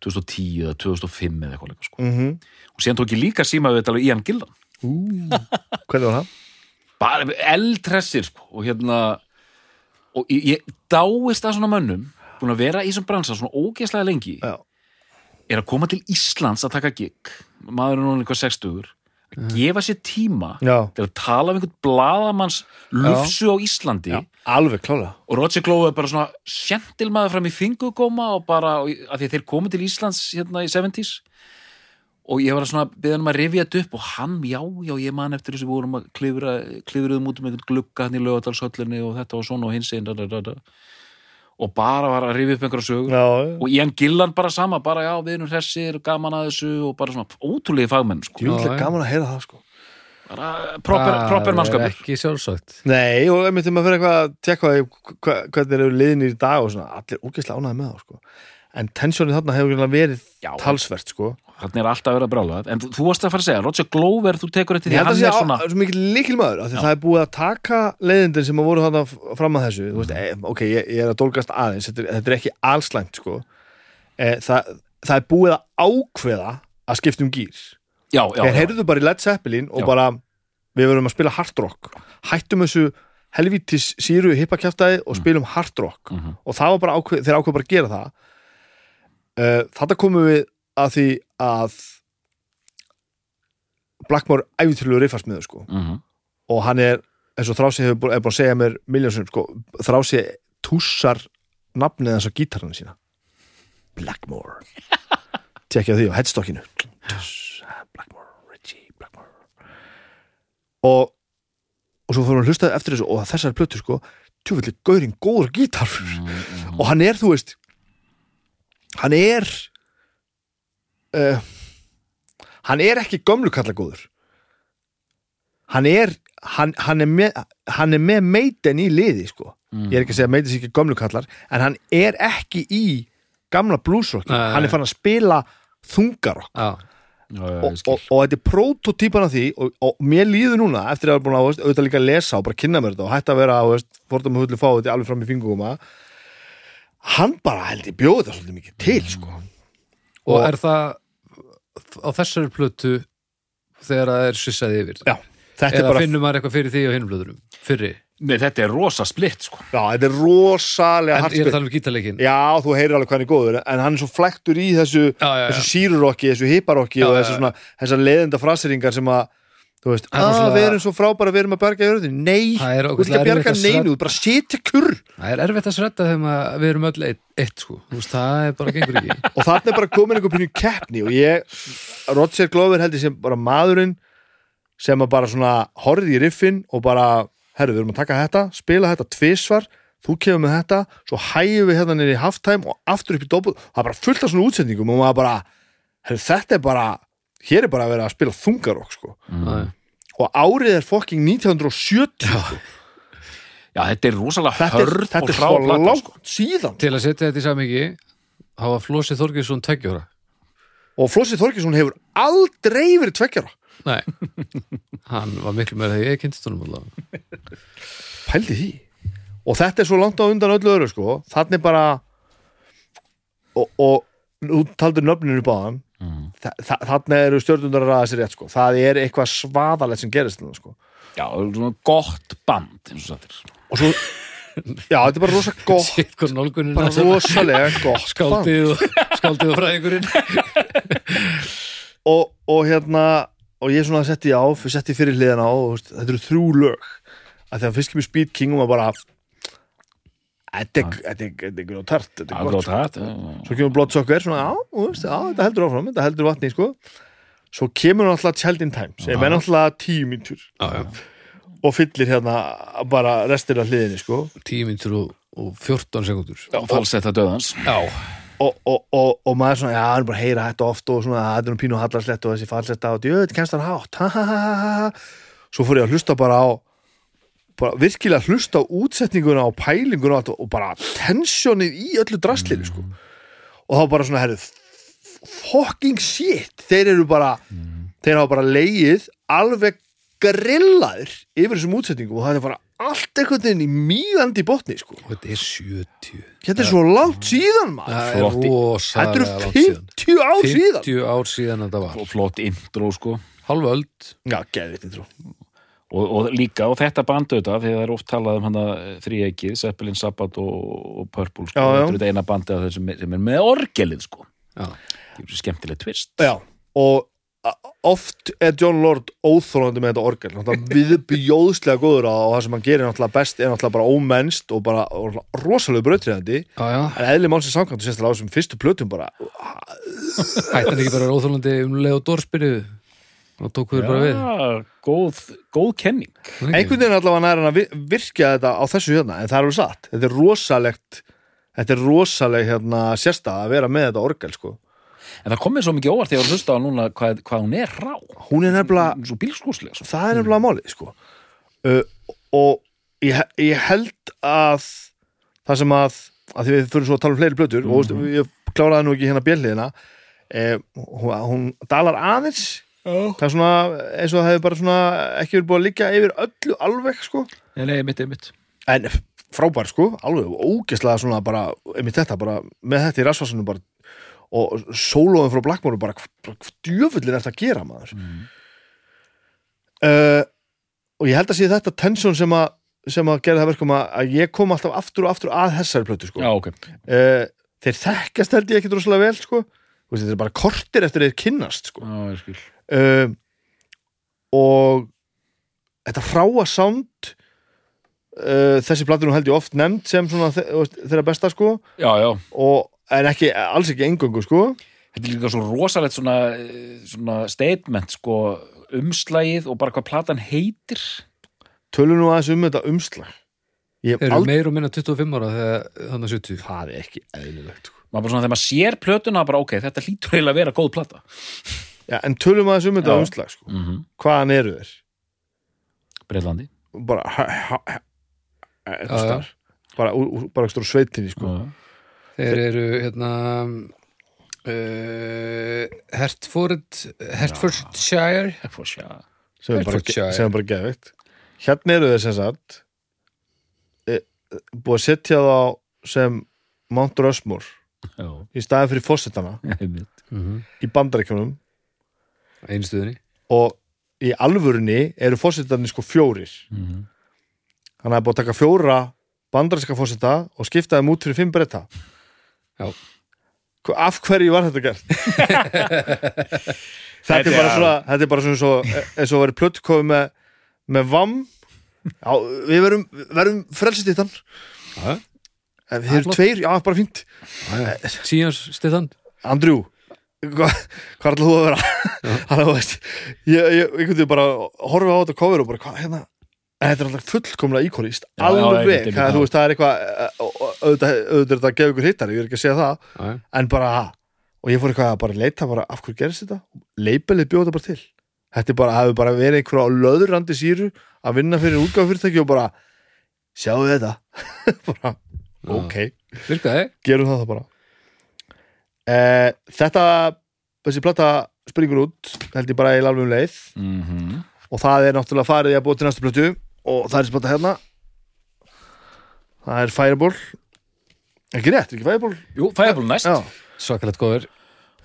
2010 eða 2005 eða eitthvað, sko. Mhm. Og síðan tók ég líka síma viðtal við Ian Gillan. Hvernig var það? Bara eldressir, sko, og hérna, og ég, ég dáist að svona mönnum, búin að vera í þessum bransa svona ógeðslega lengi, Já. er að koma til Íslands að taka gig, maður er núna eitthvað 60 að gefa sér tíma Já. til að tala um einhvern bladamanns lufsu á Íslandi Já. Alveg klála og Roger Glover bara svona sjentilmaður fram í fingugóma og bara, af því að þeir komu til Íslands hérna í 70s og ég var svona beðan um að rifja þetta upp og hann, já, já, ég man eftir þessu við vorum að klifra, klifruðum út um einhvern glugga hann í lögadalshöllinni og þetta og svona og hins einn da, da, da, da. Og bara var að rifja upp einhverja sögur Já, og Ian Gillan bara sama, bara já, við erum hressir og gaman að þessu og bara svona ótrúlega fagmenn sko. Jú, Já, já. gaman að heyra það sko bara proper, proper Það er mannskapur ekki sjálfsagt Nei, og einmitt þegar maður fyrir eitthvað að tekka hva, hvernig eru liðinir í dag og svona, allir ógeðslega ánæði með það sko. en tensjónið þarna hefur verið Já. talsvert sko. Þannig er alltaf að vera brála en þú, varst að fara að segja, Roger Glover, þú tekur Ég því held hann að sé er svona svo mikil líkil maður af því það er búið að taka leiðindin sem að voru þarna fram að þessu. Veist, e, ok, ég, ég er að dólgast aðeins þetta er, þetta er ekki allslæmt sko. e, það, það er búið að ákveða að skipta um gýr þeir já. heyrðu bara í Led Zeppelin og Já. bara við verum að spila hard rock. Hættum þessu helvítis síru hippakjaftaði og spilum hard rock. Mhm. og það var bara ákveð, þeir ákveð bara að gera það. Uh, þetta komum við að því að Blackmore æfitýrlu riffasmiður sko. Mhm. og hann er, eins og Þrási hefur búin, að segja mér miljónsum sko, Þrási tússar nafnið hans á gítarinu sína. Blackmore. Tekja því á headstockinu. Blackmore, Richie Blackmore. Og og svo fórum við að hlusta eftir þessu og þessari plötu sko, tjófulli gaurinn góður gítar og hann er, þú veist hann er uh, hann er ekki gömlu kalla góður. Hann er hann, hann er með hann er með meiten í liði sko. Ég er ekki að segja að meiten sé ekki gömlu kallar en hann er ekki í gamla bluesrocki, Nei, hann er fann að spila þungarokk Já, Já, já, og, og, og þetta er prototípan af því og, og mér líður núna eftir að hafa búin að veist, auðvitað líka að lesa og bara kynna mér þetta og hætta að vera að fórtum að hullu fá þetta alveg fram í fingum hann bara held ég bjóði þetta svolítið mikið til sko. og Og- er það á þessari plötu þegar það er svissaði yfir. Já, þetta er eða bara finnum maður eitthvað fyrir því á hinum plötunum fyrri, Nei, þetta er rosa splitt sko. já, þetta er rosalega en ég er að tala um gítarleikin já, þú heyrir alveg er góður en hann er svo flektur í þessu, þessu sírurokki, þessu hiparokki Já, og já, þessu þessar leiðenda fraseringar sem að þú veist, Það að rosalega- við erum svo frábæra við erum að berga jörðin, nei, Það er þú ert að berga neinu, þú bara setja kurr. Það er erfitt að sredda þegar við erum öll eitt, eitt sko. Þú veist, það er bara gengur ekki. Og þarna er bara komin einhver pínu keppni og ég, Roger Glover held ég sem bara maðurinn sem að bara svona horfði í riffin og bara, herru, við erum að taka þetta spila þetta tvisvar, þú kemur með þetta svo hægjum við hérna í halftime og aftur upp í doppul, það er bara fullt af svona útsendingum og maður bara, herru, þetta er bara hér er bara að vera að spila þungarokk sko. mm. og árið er fokking 1970 sko. Já, þetta er rosalega er, þetta og er svo hrá plata langt sko. síðan til að setja þetta í samingi hafa Flósi Þorgjursson tveggjóra og Flossi Þorkesson hefur aldrei verið tveggjara nei, hann var miklu með þegar ég kynntist honum allavega. pældi því og þetta er svo langt á undan öllu öðru sko þannig bara og, og nú taldur nöfninu báðan. Þa þa þannig eru stjórnundar að ræða sér rétt sko. Það er eitthvað svaðalegt sem gerist þarna, sko. Já, svona gott band eins og svo já, þetta er bara rosa gott bara rosalega gott skáldið og, fræðingurinn. Og, og hérna og ég svona setti á, setti fyrir hliðina á þetta eru þrjú lög. Að þegar fyrst kemur Speed King og maður bara þetta er- þetta þetta grótart þetta er gott grót sko. svo kemur já, þetta heldur áfram þetta heldur vatni, sko. Svo kemur náttúrulega Child in Time sem er náttúrulega tíu já. og fyllir hérna bara restir af hliðinni, sko. Tíu mínútur og, og 14 sekundur falsetta döðans og, og, og, og maður svona, já, hann bara heyra þetta oft og svona, þetta er nú pínu hallarslett og þessi fallsetta og djöð, kennst hann hátt ha, ha, ha, ha, ha. svo fór ég að hlusta bara á bara virkilega hlusta á útsetninguna og pælinguna og, og bara tensjónið í öllu drastlinu sko. og þá bara svona, herrið fucking shit, þeir eru bara þeir hafa bara leið alveg grillaðir yfir þessum útsetningum og það er bara allt einhvern veginn í mýgandi botni sko. og þetta er 70 þetta er svo langt síðan maður. Er Þetta eru rosalega langt síðan. 50 ár síðan. 50 ár síðan þetta var. Og flott intro sko. Halva öld. Já, geðvitt intro og, og líka, og þetta bandu þetta því það er oft talað um hana þríegi Zeppelin, Sabbath og, og Purple sko. Já, já. þetta er eina bandið af þessum sem er með orgelið sko. Já, það er skemmtileg twist. Já, og oft er John Lord óþólandi með þetta orgel. Náttúrulega viðbjóðslega góður á og það sem hann gerir náttúrulega best er náttúrulega bara ómennst og bara og rosalega já. en eðli málsins samkvæmt og sérstaklega á þessum fyrstu plötum bara. Hætti hann ekki bara óþólandi um leið og dórspyrju og tók við bara við. Já, góð, góð kenning. Einhvern veginn allavega nær hann að vi- virkja þetta á þessu hérna, en það er alveg satt. Þetta er rosalegt þetta er rosaleg hérna sérstæða að vera með þetta orgel sko. en það komið svo mikið óvart þegar þú hlusta á núna hvað, hvað hún er rá. Hún er nefnilega svo bílskúslega sko. það er nefnilega málið sko. uh, og ég, ég held að það sem að, að því við fyrir svo að tala um fleiri blötur og veist, ég kláraði nú ekki hérna bjöliðina eh, hún, hún dalar aðeins það er svona eins og það hefur bara svona ekki verið búið að liggja yfir öllu alveg sko nei, nei, mitt, mitt en frábær sko, alveg ógeðslega svona bara, einmitt þetta bara, með þetta í rasvarsunum bara og sólóðum frá Blackmore bara, hvað djöfullin er þetta að gera maður Mm. uh, og ég held að sé þetta tension sem að sem að gera það verkum að, að ég kom alltaf aftur og aftur að þessari plötu sko. Já, ok uh, þeir þekkjast held ég ekki droslega vel sko. Þetta er bara kortir eftir þeir kynnast sko. Já, uh, og þetta hráa sound uh, þessi platan held ég oft nefnd sem svona þeirra besta sko. Já, já. Og en ekki, alls ekki engöngu sko. Þetta er líka svo rosalegt svona, eh, svona statement sko umslagið og bara hvað platan heitir. Tölum nú aðeins um þetta umslag. Eru aldrei meir og minna 25 ára þegar þannig 70 það er ekki eðlilegt sko. maður bara svona þegar maður sér plötuna bara ok, þetta lítur eiginlega að vera góð plata Já, en tölum aðeins um þetta umslag sko. mm -hmm. hvaðan eru þeir? Breitlandi bara já, já. bara, bara úr sveitinni sko. Þeir eru hérna uh, Hertford Hertfordshire. Sjá sem er bara, Hertfordshire. bara geðvikt hérna eru þeir sem sagt e, búið að setja þá sem Mount Rushmore Já, í staðin fyrir einmitt. Mm -hmm. í bandarækjunum Einstuðinni og í alvörunni eru fórsetarnir sko fjórir. Mhm. hann er búið að taka fjóra bandaræska fórseta og skipta þeim út fyrir fimm bretta Já. Af hverju var þetta gert? þetta er bara svona þetta er bara svona svo, eins og verið plöttkófi með, með vam. Já, við verum, verum frelsistittan Já, en Það þið er eru flott. tveir, já, bara fínt. Síðans stittan Andrew, hva, hvað ætlaðu þú að vera? hann þú veist ég, ég, ég kundi bara horfa á þetta cover og bara, hvað, hérna? En þetta er alltaf fullkomlega Já, já, alveg, já. þú veist, það er eitthvað eh, og- auðvitað er þetta að gefa ykkur hittar ég er ekki að segja það, Já, en bara og ég fór eitthvað að bara leita bara af hverju gerist þetta? Leipelið bjóða þetta bara til. Þetta er bara, hafi bara verið einhverja á löðurandi síru að vinna fyrir útgáfafyrirtæki og bara, sjáu þetta. Bara, ok. Virkaði? gerum það það bara eh, þetta þessi plata springur út held ég bara í alveg um leið. Mhm. og það er náttúrulega farið í að búa til næstu plötu. Og það er þessi plata hérna. Það er Fireball. Ekki rétt, er ekki Fireball? Jú, Fireball næst. Svakalegt góður.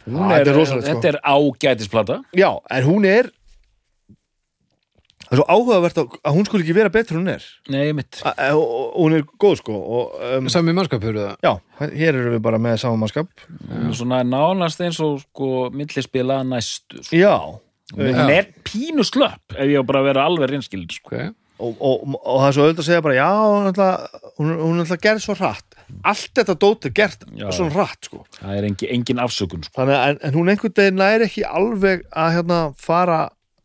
Er, þetta er rosalegt, sko. Er ágætisplata. Já, en hún er það er svo áhugavert að, að hún skuli ekki vera betur en hún er Nei, mitt A, e, og, og hún er góð sko og, um, Sami mannskap hefur það já, hér erum við bara með samanmannskap Svona nánast eins og sko millispila næstu sko. já, Hún er pínu slöpp ef ég á bara að vera alveg reynskild sko. okay. og, og, og það er svo auðvitað að segja bara já, hún er alltaf, hún, hún er alltaf gerð svo hratt allt þetta dót er gert Já. svo hratt sko. Það er engin, engin afsökun sko. Þannig, að- en, en hún einhvern veginn næri ekki alveg að hérna fara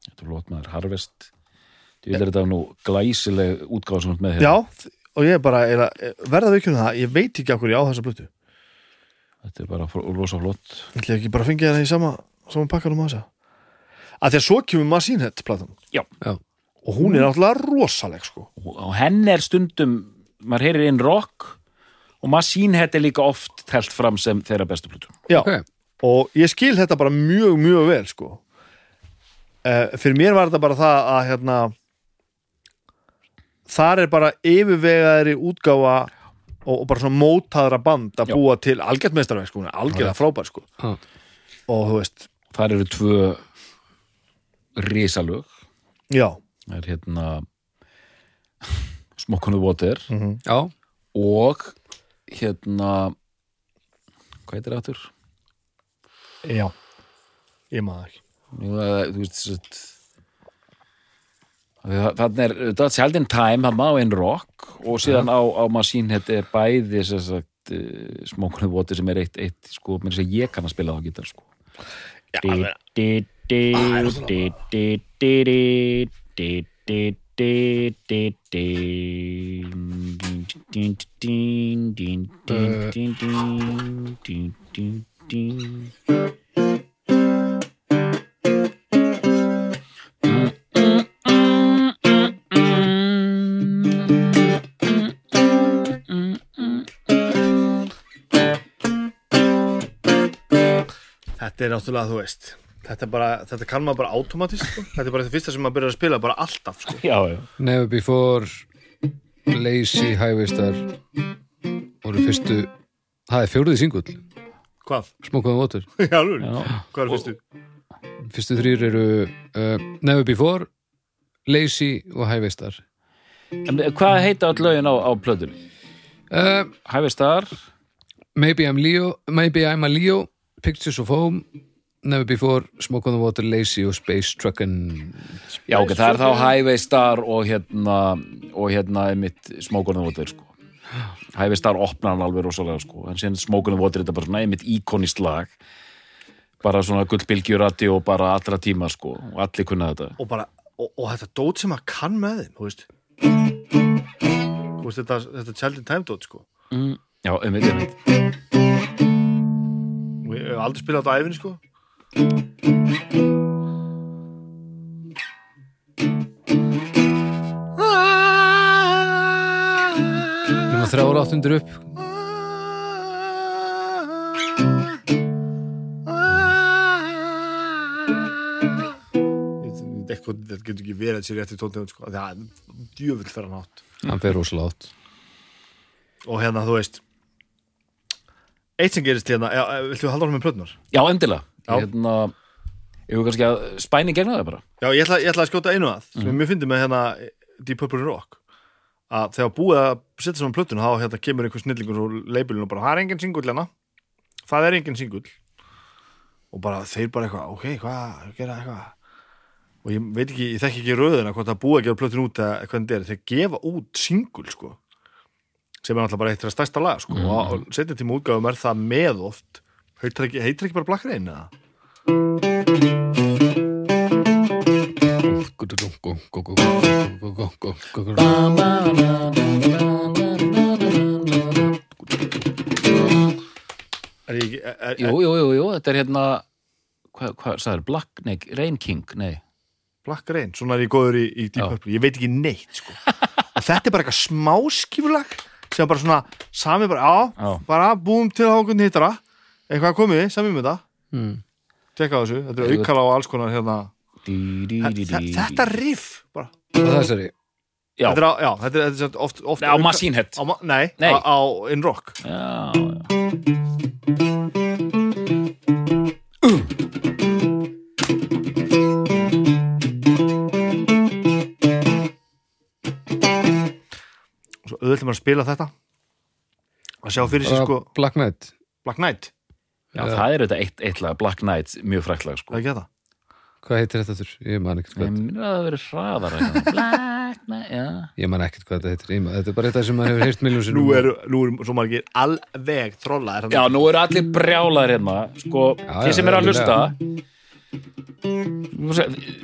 Þetta er flott maður, Harvest Þú vil þetta nú glæsileg útgáð sem þú ert með já, hérna og ég er bara eiginlega, verða við ekki það, ég veit ekki okkur ég á þessa blötu Þetta er bara rosa flott ætla ég ekki bara að fengja það í sama, sama pakkanum að þessa að því að svo kemur Machine Head platan Já. Já. og hún er náttúrulega rosaleg sko. og og henni er stundum maður heyrir inn rock og Machine Head er líka oft telt fram sem þeirra bestu plötu já, Ok. og ég skil þetta bara mjög, mjög vel sko. uh, fyrir mér var þetta bara það að hérna þar er bara yfirvegaðri útgáfa og, og bara svona mótaðra band að Já. búa til algjört meistarveg sko, algjörlega frábær sko. Já. og þú veist, þar eru tvö risalög já það er hérna Smoke on the Water mm Já, og hérna hvað heitir það aftur? já, ég maður ekki Jú, það- þú veist sett, þannig er þetta sjaldin time, hann má einn rock og síðan á, á Machine Head er bæði on the Water sem er eitt, eitt sko, mér sé ég kann að spila á gítar sko. Já, alveg, di, di, di, þetta er náttúrulega, þú veist þetta, bara, þetta kann maður bara automatist sko. þetta er bara það fyrsta sem maður byrjar að spila bara alltaf sko. Já, já Never Before Lazy Highwaystar voru fyrstu það er fjóruði singull Hvað? The Water Já, alveg. Já. Hvað er fyrstu? Fyrstu þrýr eru uh, Never Before Lazy og Highway Star En hvað heita öll lögin á, á plötunni? uh, Hæfi Star, Maybe I'm Leo Maybe I'm a Leo Pictures of Home Never Before Smoke on the Water Lazy og Space Truckin já ok, það er þá Highway Star og hérna og hérna einmitt Smoke on the Water sko. Highway Star opnar hann alveg rosalega sko. en síðan Smoke on the Water er þetta bara svona einmitt íkonist lag bara svona gullbylgjurati og bara allra tíma sko. og allir kunna þetta Og bara, og, og þetta dót sem að kann með þeim, þú veist. Þú veist, þetta, þetta Child in Time dót, sko. mm. já, einmitt, einmitt ég hef aldrei spilað þetta á æfinni, sko. Nefna þrjára áttundur upp eitthvað, þetta getur ekki verið sér rétt í tóntegund, sko. Það er djöfull fyrir hann átt. Hann fer rosalega átt Og hérna, þú veist, eitt sem gerist hérna, já, viltu halda á með plötunar? já, endilega. Já. hérna, ég hefur kannski að spæni gegna það bara? Já, ég ætla, ég ætla að skjóta einu að, sem mm. mjög fyndi með hérna Deep Purple Rock, að þegar búið að setja saman plötuna, þá hérna kemur einhver snillingur og leipilinu og bara, það er engin singull hérna, það er engin singull. Og bara, þeir bara eitthvað, ok, hvað, gera eitthvað? Og ég veit ekki, ég þekki ekki röðina hvort það búið að gefa plötun út eða hvernig þetta er, þeir gefa út singull, sko sem er náttúrulega bara eitt þeirra stærsta lag, sko og á setja tíma útgáfum er það með oft heitir ekki, heitir ekki bara Black Rain, eða? Er er, er, jú, jú, jú, jú, þetta er hérna hvað, hvað sagður, Black, nei, Rain King nei, Black Rain, svona er ég góður í, í Deep. Purple, ég veit ekki neitt sko. og þetta er bara eitthvað smáskifulag sem er bara svona, sami bara á, Já. bara búum til að hókun hittara eitthvað komið, sami með þetta Mm. tekka á þessu, þetta er aukala og alls konar hérna, dí, dí, dí, þetta, dí, þetta riff bara, Og þessari? Já, þetta er á, já, þetta er, þetta er oft, oft á Machine Head. Á, ma- nei, Nei. Á, á In Rock. Já, já auðvitað maður að spila þetta. Að sjá fyrir sér sko. Black Knight. Black Knight, Já, það er þetta eitt, eitt lag, Black Knight, mjög fræklag það sko. er ekki þetta Hvað heitir þetta þurr? Ég man ekkert Ég hvað minnir að það verið hraðar. Black Knight, já. Ég man ekkert hvað þetta heitir. Ég man- Þetta er bara þetta sem maður hefur heyrt miljón nú eru, nú eru svo margir alveg trollaðir Já, nú eru allir brjálaðir hérna sko, Já, þið já, sem eru að hlusta eðlilega.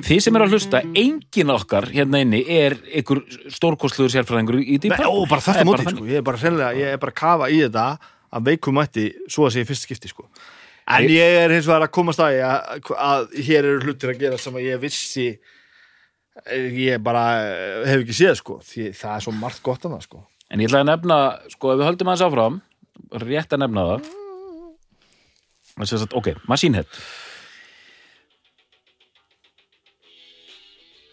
Þið sem eru að hlusta engin okkar hérna inni er ykkur stórkostluður sérfræðingur í Purple. ó, bara þetta er móti, sko. ég er bara hreinlega, ég er bara að kafa í þetta að veikum mætti svo að segja fyrst skipti, sko. En ég er hins vegar að komast að, að, að hér eru hlutir að gera sem að ég vissi ég bara eh, hef ekki séð, sko, því það er svo margt gott að það, sko. En ég ætla að nefna, sko, ef við höldum aðeins áfram rétt að nefna það ok, Machine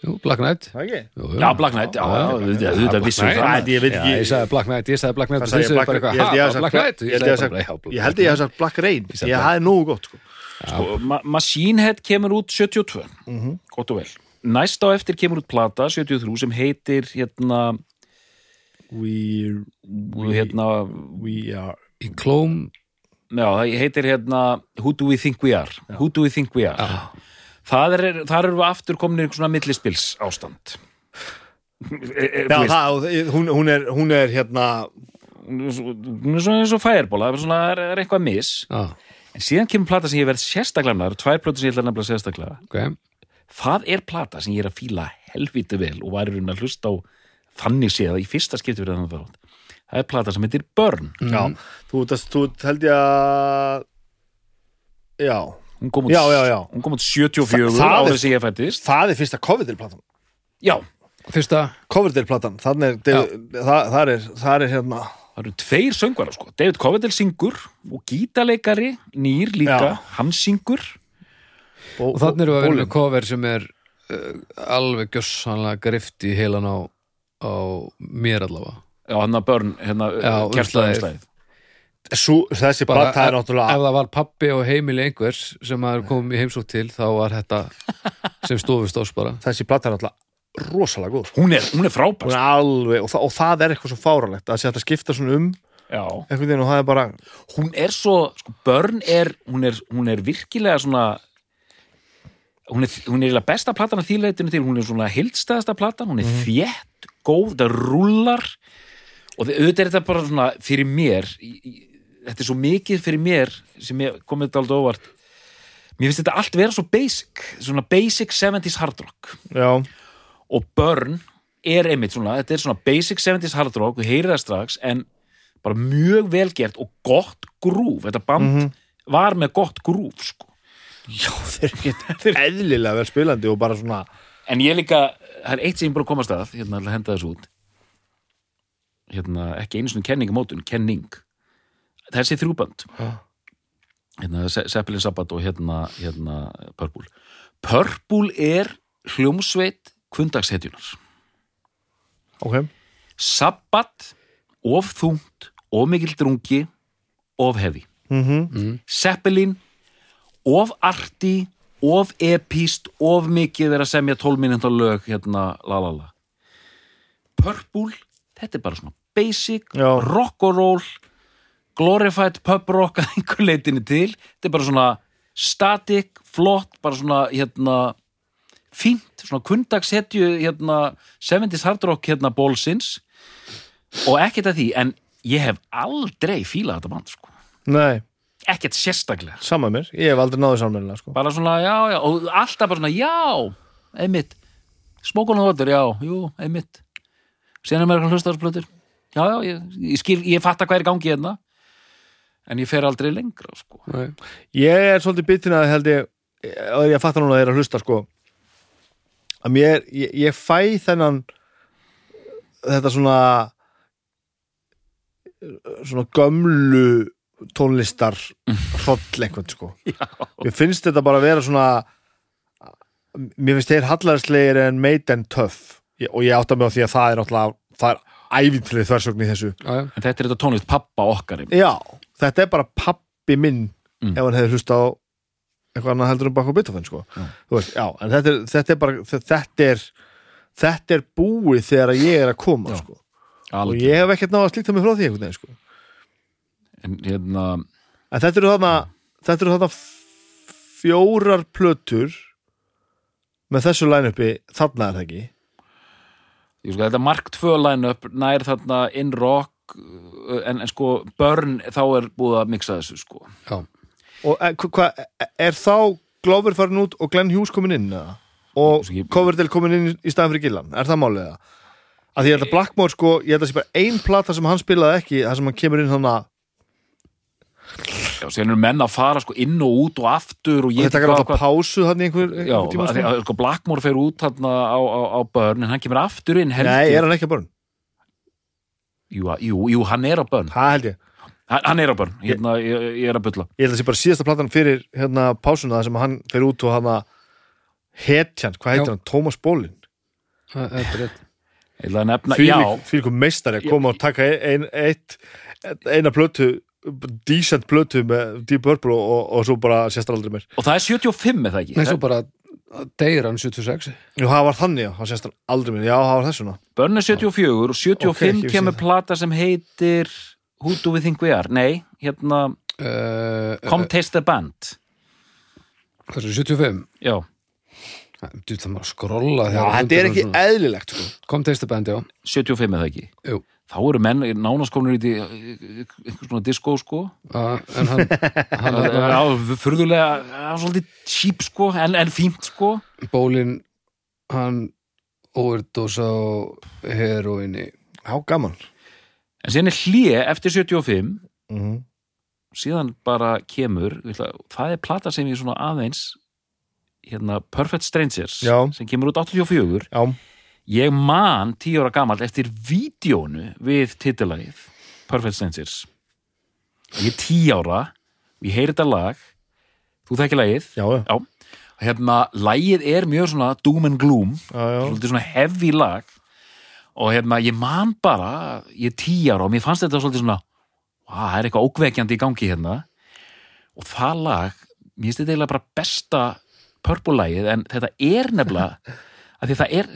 Jú, Black Knight. Það ekki? Jú, jú. Já, Black Knight, já, auðvitað vissum við það. Ég sagði Black Knight, ég sagði Black Knight og sögðu Black, bara eitthvað, Black Knight? Ég held ég að já, sagt- Black Rain. Ég hafði nógu gott sko. sko, Ma Machine Head kemur út 72 gott og vel. Næst á eftir kemur út plata 73 sem heitir hérna, we, hérna we are Í klóm já, það heitir hérna Who do we think we are? Who do we think we are? Það er, þar eru við aftur komin í svona millispils ástand Já, það, hún, hún, er, hún er hérna hún er er svona eins og færbóla það er, svona, það er, er eitthvað mis. Já, en síðan kemur plata sem ég verð sérstaklega það eru tvær plötur sem ég ætla nefnilega sérstaklega. Ok. Það er plata sem ég er að fíla helviti vel og væri raun að hlusta á þannig séð í fyrsta skipti fyrir þannig þátt. Það er plata sem heitir Burn. Já, þú, það, þú held ég að Já, hún kom út, Já, já, já. Hún kom út 74 Þa- árið sem ég fættist það er fyrsta Coverdale-platan já, Fyrsta, Coverdale-platan, þannig er það, er, það er hérna það eru tveir söngvarar sko. David Coverdale syngur og gítarleikari nýr líka, Já. hann syngur. Og þannig eru að vera með cover sem er uh, alveg gjössanlega grift í heilan á, á mér allavega. Já, hann að Burn, hérna Já, kertlaði umslagið. Sú, þessi bara plata er náttúrulega ef það var pappi og heimili einhvers sem maður kom í heimsók til þá var þetta sem stofustórs bara. Þessi plata er náttúrulega rosalega góð sko. hún er, hún er frábær Hún er alveg, og, það, og það er eitthvað svo fáralegt að að skipta svona um veginn er bara hún er svo, sko, börn er hún er, hún er virkilega svona hún er, hún er besta platan að þýleitinu til, hún er svona hildstæðasta platan, hún er þétt, góð það rúlar og þið, auðvitað er þetta bara svona fyrir mér í, í, þetta er svo mikið fyrir mér sem ég komið þetta aldrei óvart. Mér finnst þetta allt vera svo basic svona basic 70s hard rock. Já, og Burn er einmitt svona, þetta er svona basic 70s hard rock, við heyrir það strax en bara mjög velgert og gott grúf, þetta band var með gott grúf sko. já þeir ekki eðlilega vel spilandi og bara svona en ég líka, það er eitt sem ég bara komast að hérna henda þessu út. Hérna, ekki einu svona kenningamótun kenning, þessi þrjúbönd hérna, Se- Zeppelin Sabbat og hérna, hérna Purple. Purple er hljómsveit kvundagshetjunar ok, Sabbat of þungt, of mikill drungi of hefi mhm. Zeppelin of arti, of epíst of mikið er að semja 12 minúta lög hérna lalala Purple, þetta er bara svona basic, Já. rock and roll glorified pub rock að einhver leitinu til. Þetta er bara svona static, flott, bara svona hérna fínt, svona kundagshetju hérna 70s hard rock hérna bólsins. Og ekkert að því en ég hef aldrei fílað þetta band sko. nei, ekkert sérstaklega. Saman mér, ég hef aldrei náðu sammeðlega sko. bara svona já, já, og alltaf bara svona já, einmitt. Smókun og hóttur, já, jú, einmitt. Síðan er mér eitthvað hlustaðarsplötur já, já, ég, ég skil, ég fatta hvað er í gangi hérna en ég fer aldrei lengra sko. Ég er svolítið bitin að held ég og ég fattar núna að þeir að hlusta sko að mér, ég, ég fæ þennan þetta svona svona gömlu tónlistar hroll einhvern sko mér finnst þetta bara að vera svona mér finnst þeir hallarslegir en Maiden tough ég, og ég átta mig á því að það er náttúrulega það er æfintileg þversögn í þessu Já, já. en þetta er þetta tónlist pappa okkar einmitt. Já, þetta er bara pappi minn Mm. ef hann hefði hlusta á eitthvað annað heldur um baka Beethoven sko. Þú veist, já, en þetta er, þetta er bara þetta er, þetta er búið þegar ég er að koma Já. sko. og Algjör. ég hef ekkert náða að slíta mig frá því einhvern veginn sko. en hérna en þetta eru þarna þetta eru þarna fjórar plötur með þessu line-upi þarna er það ekki ég sko, þetta Mark 2 line-up nær þarna in rock en, en sko Burn þá er búið að mixa þessu sko Já. og e, hva, er þá Glover farin út og Glenn Hughes komin inn eða? og Coverdale komin inn í staðan fyrir Gillan er það málið það? að því að þetta Blackmore sko, ég held að það sé bara ein plata sem hann spilaði ekki, þar sem hann kemur inn þannig að Já, síðan eru menn að fara sko inn og út og aftur og ég þetta er alltaf pásu þannig einhver, Já, einhver tíma að, því sko. að, sko, Blackmore fer út þarna á, á, á Burn en hann kemur aftur inn heldur Nei, er hann ekki að börn? Jú, jú, jú, hann er á Burn Það held ég. Hann, hann er á Burn, hérna, ég, ég er að bylla Ég held að það sé bara síðasta platan fyrir hérna pásuna þar sem hann fer út og hann að hetjan, hvað heitir hann? Thomas Bolin? Það er rétt ég ætla að nefna, já, Fyrir ykkur meistari að koma og taka ein, eitt, eina plötu decent plötu með Deep Purple og, og, og svo bara séstar aldrei meir. Og það er 75 er það ekki? Nei, svo bara deyr hann 76 Jú, það var þannig, já, það séstar aldrei meir Já, það var þessuna Burn er 74 og 75 Ok, ég kemur það. plata sem heitir Who Do We Think We Are nei, hérna, uh, Come Taste the Band Hvað er 75? já, Du, það maður að skrolla Já, þegar þetta er ekki svona. eðlilegt sko. Kom teista band, já 75 er það ekki Jú. Þá eru menn nánaskonur í einhvers svona disco sko. Uh, En hann, hann er Já, furðulega, já, svolítið cheap sko, en, en fínt sko. Bólin hann overdose á heroinni Já, gaman. En síðan er hlje eftir 75 mm síðan bara kemur ég ætla, það er plata sem ég svona aðeins hérna Perfect Strangers Já. sem kemur út 84 Já, ég man 10 ára gamall eftir vídjónu við titilagið Perfect Strangers. Ég er 10 ára og ég heyri þetta lag. Þú þekki lagið? Já, já, hérna, lagið er mjög svona doom and gloom já, svona heavy lag. Og hérna, ég man bara ég er 10 ára og mér fannst þetta svona að það er eitthvað ókveikjandi í gangi hérna. Og það lag, mér finnst þetta eiginlega bara besta purple-lagið en þetta er nefnilega að því að það er,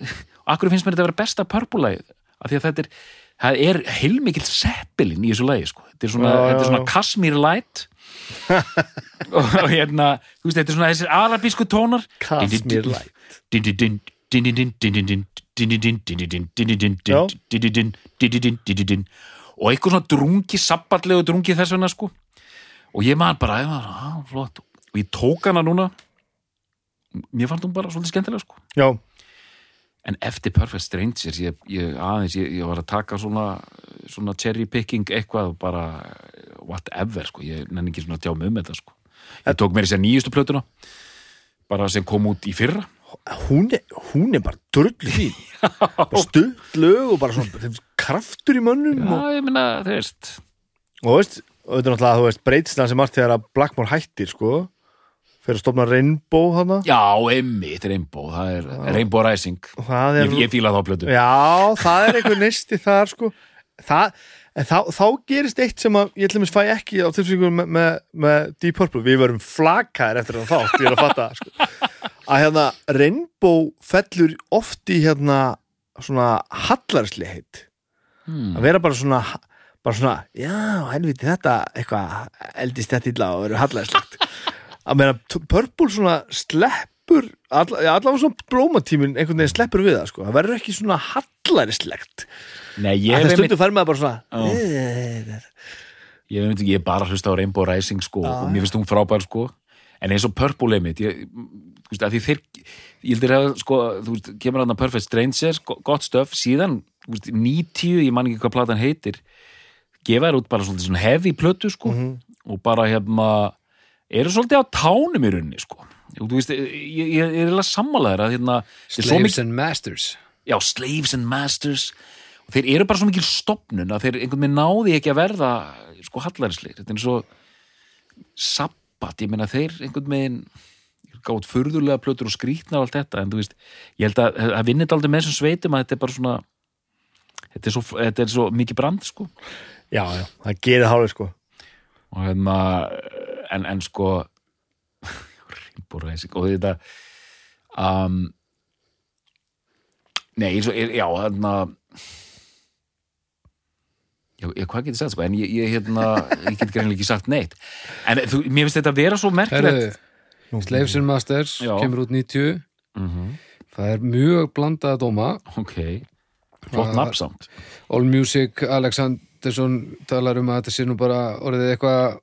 akkur finnst mér þetta að vera besta purple-lagið, að því að þetta er er heilmikill seppilinn í þessu lagi sko. þetta er svona, er svona Light og, og hérna þú veist, þetta er svona þessir arabísku tónar. Já. og eitthvað svona drungi sabballegu drungi þess vegna sko og ég man bara, á, flott og ég tók hana núna mér fannst hún bara svolítið skemmtilega sko Já, en eftir Perfect Strangers ég, ég aðeins, ég, ég var að taka svona svona cherry picking eitthvað og bara whatever sko, ég nenni ekki svona að tjá mig um þetta sko. Ég tók mér þess að nýjustu plötuna bara sem kom út í fyrra. Hún er, hún er bara drullu fín. Bara stutt lög og bara svona kraftur í mönnum já, og, ég meina, þú veist. Og veist, er náttúrulega þú veist, breytist það sem margt þegar að Blackmore hættir sko, fyrir að stofna Rainbow hana já, einmitt Rainbow, það er Rainbow Rising. Er, ég, ég fíla þá plötu. Já, það er einhver neisti þar sko. Það, þá, þá gerist eitt sem að ég til dæmis fæ ekki á tilfengur með, með, með Deep Purple, við verum flakaðir eftir það þátt, ég er að fatta sko. að hérna Rainbow fellur oft í hérna svona hallarsli heitt. Hmm. að vera bara svona bara svona, já, helviti þetta eitthvað eldist þetta illa og verður hallæðislegt að meina Purple svona sleppur alla, já, allavega svona blómatímin einhvern veginn sleppur við það sko, það verður ekki svona hallæðislegt nei, ég hef maður bara svona Já. "Eh, ég hef ég hef bara hlusta á Rainbow Rising sko, Já, og mér finnst hún frábær sko. En eins og Purple einmitt ég, þú veist, að því þeir ég heldur að sko, þú veist, kemur hann að Perfect Strangers go- gott stöf, síðan þú veist, 90, ég man ekki hvað platan heitir gefa þær út bara svona heavy plötu sko, Mhm. og bara hérna eru svolítið á tánum í rauninni sko. Og veist, ég, ég, er eiginlega sammálaður að hérna, Slaves and Masters. Já, slaves and masters. Og þeir eru bara svo mikil stopnun að þeir einhvern veginn náði ekki að verða sko hallarisleir, þetta er svo sabbat, ég meina þeir einhvern veginn gátt furðulega plötur og skrýtnar og allt þetta, en þú veist ég held að það vinnit aldrei með þessum sveitum að þetta er bara svona þetta er svo, þetta er svo mikið brand sko. Já, já, það gerir hálfið sko. Og hérna en, en sko Rainbow Rising og þetta um, nei, eins og já, hérna já, ég, hvað getur sagt sko, en ég, ég hérna, ég get greinlega ekki sagt neitt. En þú, mér finnst þetta að vera svo merkilegt. Slaves and Masters Já. kemur út 90 mm það er mjög blandað dóma. Ok, flott nafnsamt All Music, Alexandersson talar um að þetta sé nú bara orðið eitthvað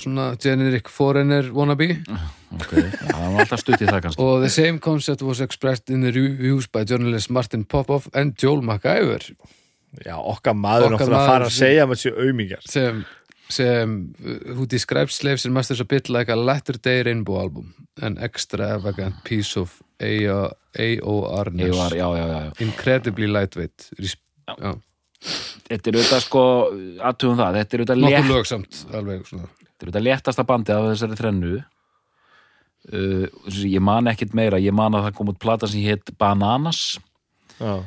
svona generic foreigner wannabe. Ok, já, það var alltaf stutt í það kannski. Og the same concept was expressed in the reviews by journalist Martin Popoff and Joel MacIver. Já, okkar maður Okkar náttúrulega að fara maður að segja með þessu auðmingjar sem, sem uh, who describes Slaves and Masters a bit like a latter day rainbow album. An extravagant piece of já incredibly lightweight. Já. já. Þetta er auðvitað sko, aðtugum það þetta er auðvitað létt lög samt alveg svona. Þetta er þetta léttasta bandi af þessari þrennu. Uh, ég man ekkit meira ég man að það kom út plata sem hétt Bananas. Já,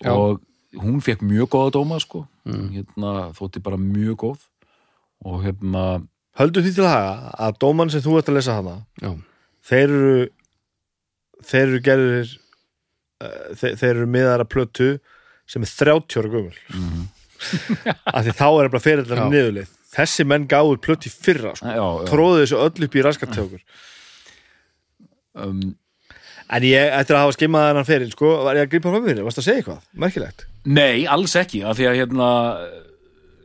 Já. og hún fekk mjög góða dóma sko. Hérna, þótti bara mjög góð. Og hérna höldu því til að haga að dóman sem þú ert að lesa hana já, þeir eru þeir eru gerðir uh, þeir, þeir eru miðar að plötu sem er 30 ára gömul. Mhm. af því þá er bara fyrir þetta Já. niðurlið þessi menn gáðu plötu í fyrra sko. já, já, tróðu þessu öll upp í raskatjókur um, en ég, eftir að hafa skimað þennan fyrir sko, var ég að grípa fram mér, varst að segja eitthvað? Merkilegt? Nei, alls ekki, af því að hérna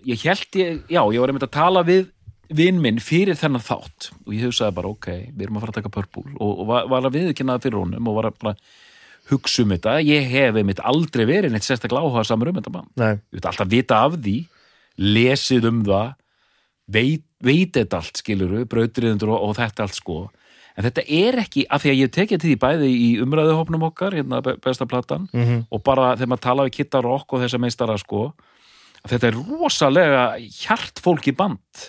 ég held ég, já, ég var einmitt að tala við vinn minn fyrir þennan þátt. Og ég hugsaði bara, ok, við erum að fara að taka purple. Og, og var, var að viðkynna það fyrir honum og var að bara hugsa um þetta. Ég hef einmitt aldrei verið neitt sérstaklega áhuga samur um þetta mann, Nei. ég veit alltaf vita af því lesið um það veit, veit þetta allt skiluru, brautriðundur og, og þetta allt sko. En þetta er ekki, af því að ég tekið til því bæði í umræðuhopnum okkar, hérna be- besta platan mm -hmm. og bara þegar maður tala við Kitta Rock og þessa meistara sko þetta er rosalega hjartfólki band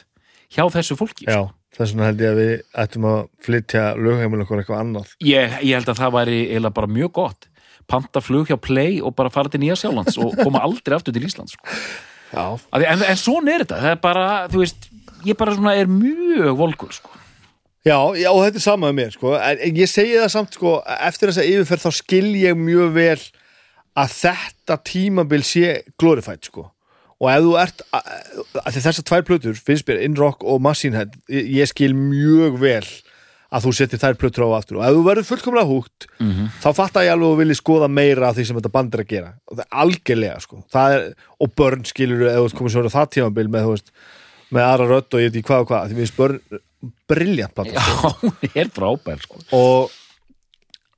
hjá þessu fólki já, þess vegna held ég að við ættum að flytja lögheimil okkur eitthvað annað ég, ég held að það væri eiginlega bara mjög gott panta flug hjá Play og bara fara til Nýja Sjálands og koma aldrei aftur til Íslands sko. Því- en, en svona er þetta, það er bara þú veist, ég bara svona er mjög volkur sko. Já, já, og þetta er sama með mér, sko. En en ég segi það samt, sko, eftir þessa yfirferð þá skil ég mjög vel að þetta tímabil sé glorified, sko. Og ef þú ert, þessar tvær plötur, finnst mér, In Rock og Machine Head, ég skil mjög vel að þú setir þær plötur á aftur. Og ef þú verður fullkomlega húgt, þá fattar ég alveg að þú vilji skoða meira af því sem þetta band er að gera. Það er algjörlega, sko. Það er, og börn skilur, ert komið svo það tímabil með, veist, með aðra rödd og ég veit ekki hvað og hvað, því við börn briljant plata Já, hún er frábær sko. og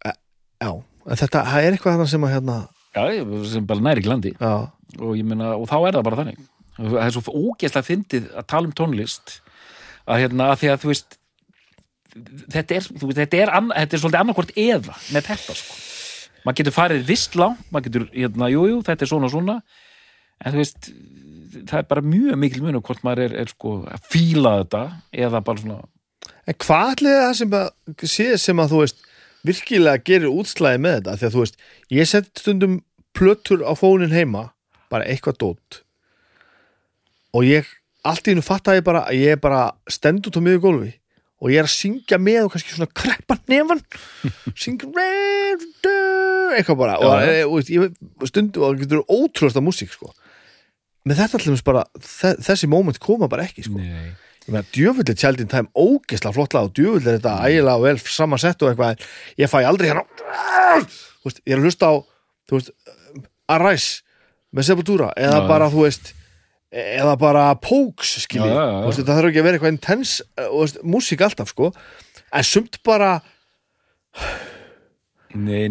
e, já, þetta það er eitthvað sem að hérna Já, sem bara næri ekki landi. Og meina, og þá er það bara þannig. Það er svo ógeðslega fyndið að tala um tónlist að hérna, að því að þú veist þetta er, þú veist, þetta er, ann, þetta er svolítið annarkvort eða með þetta sko. Maður getur farið vist langt, maður getur hérna, jú, jú, þetta er svona svona. En þú veist, það er bara mjög mikil mun hvort maður er, er sko að fíla þetta eða bara svona en hvað ætli það sem að sé sem að þú veist virkilega gerir útslæði með þetta því að þú veist, ég sett stundum plötur á fónin heima bara eitthvað dót. Og ég, allt í hennu fatta ég bara að ég er bara stend út á miður gólfi og ég er að syngja með og kannski svona kreppa nefan syngja eitthvað bara. Og, Já, e, og veist, ég stundu og það getur ótrúasta músík sko. Með þetta allir bara þe- þessi moment koma bara ekki sko. Nei. Djöfull er Child in Time ógesla flottlega og djöfull er þetta ægilega og vel samansett og eitthvað ég fæ aldrei hérna veist, ég er að hlusta á veist, Arise með Sepultura eða Já. bara þú veist eða bara Pokes skilji. Það þarf ekki að vera eitthvað intense veist, músík alltaf sko. En sumt bara,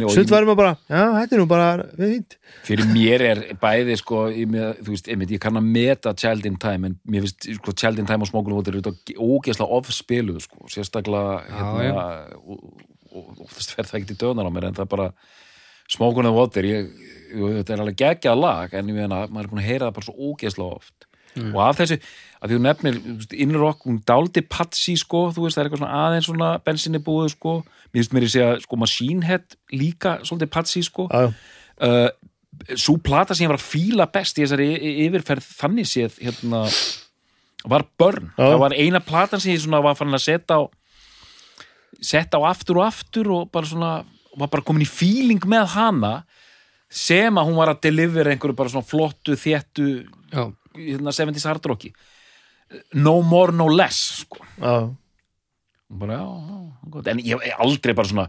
Ég- verður maður bara já, þetta er nú bara við fínt. Fyrir mér er bæði sko, ég, með, þú veist, einmitt, ég kann að meta Child in Time en mér finnst sko, Child in Time og Smokin' Water eru þetta ógeðslega ofspiluð sko, sérstaklega hérna, og, og, og oftast fer það ekki til döðnar á mér en það er bara Smokin' Water ég, þetta er alveg geggjað lag en ég meina, maður er búin að heyra það bara svo ógeðslega oft. Og af þessu, að því þú nefnir innrock, hún dáldi patsi sko, þú veist, það er eitthvað svona aðeins svona bensinni búið sko, mér finnst mér í segja sko Machine Head líka svolítið patsi sko. Uh, svo plata sem ég var að fíla best í þessari yfirferð þannig séð hérna, var Burn. Já. það var eina platan sem ég svona var fann að setja á setja á aftur og aftur og bara svona var bara komin í fíling með hana sem að hún var að delivera einhverju bara svona flottu, þéttu hérna 70s hardrocki no more, no less sko. já. Bara, já, en ég hef aldrei bara svona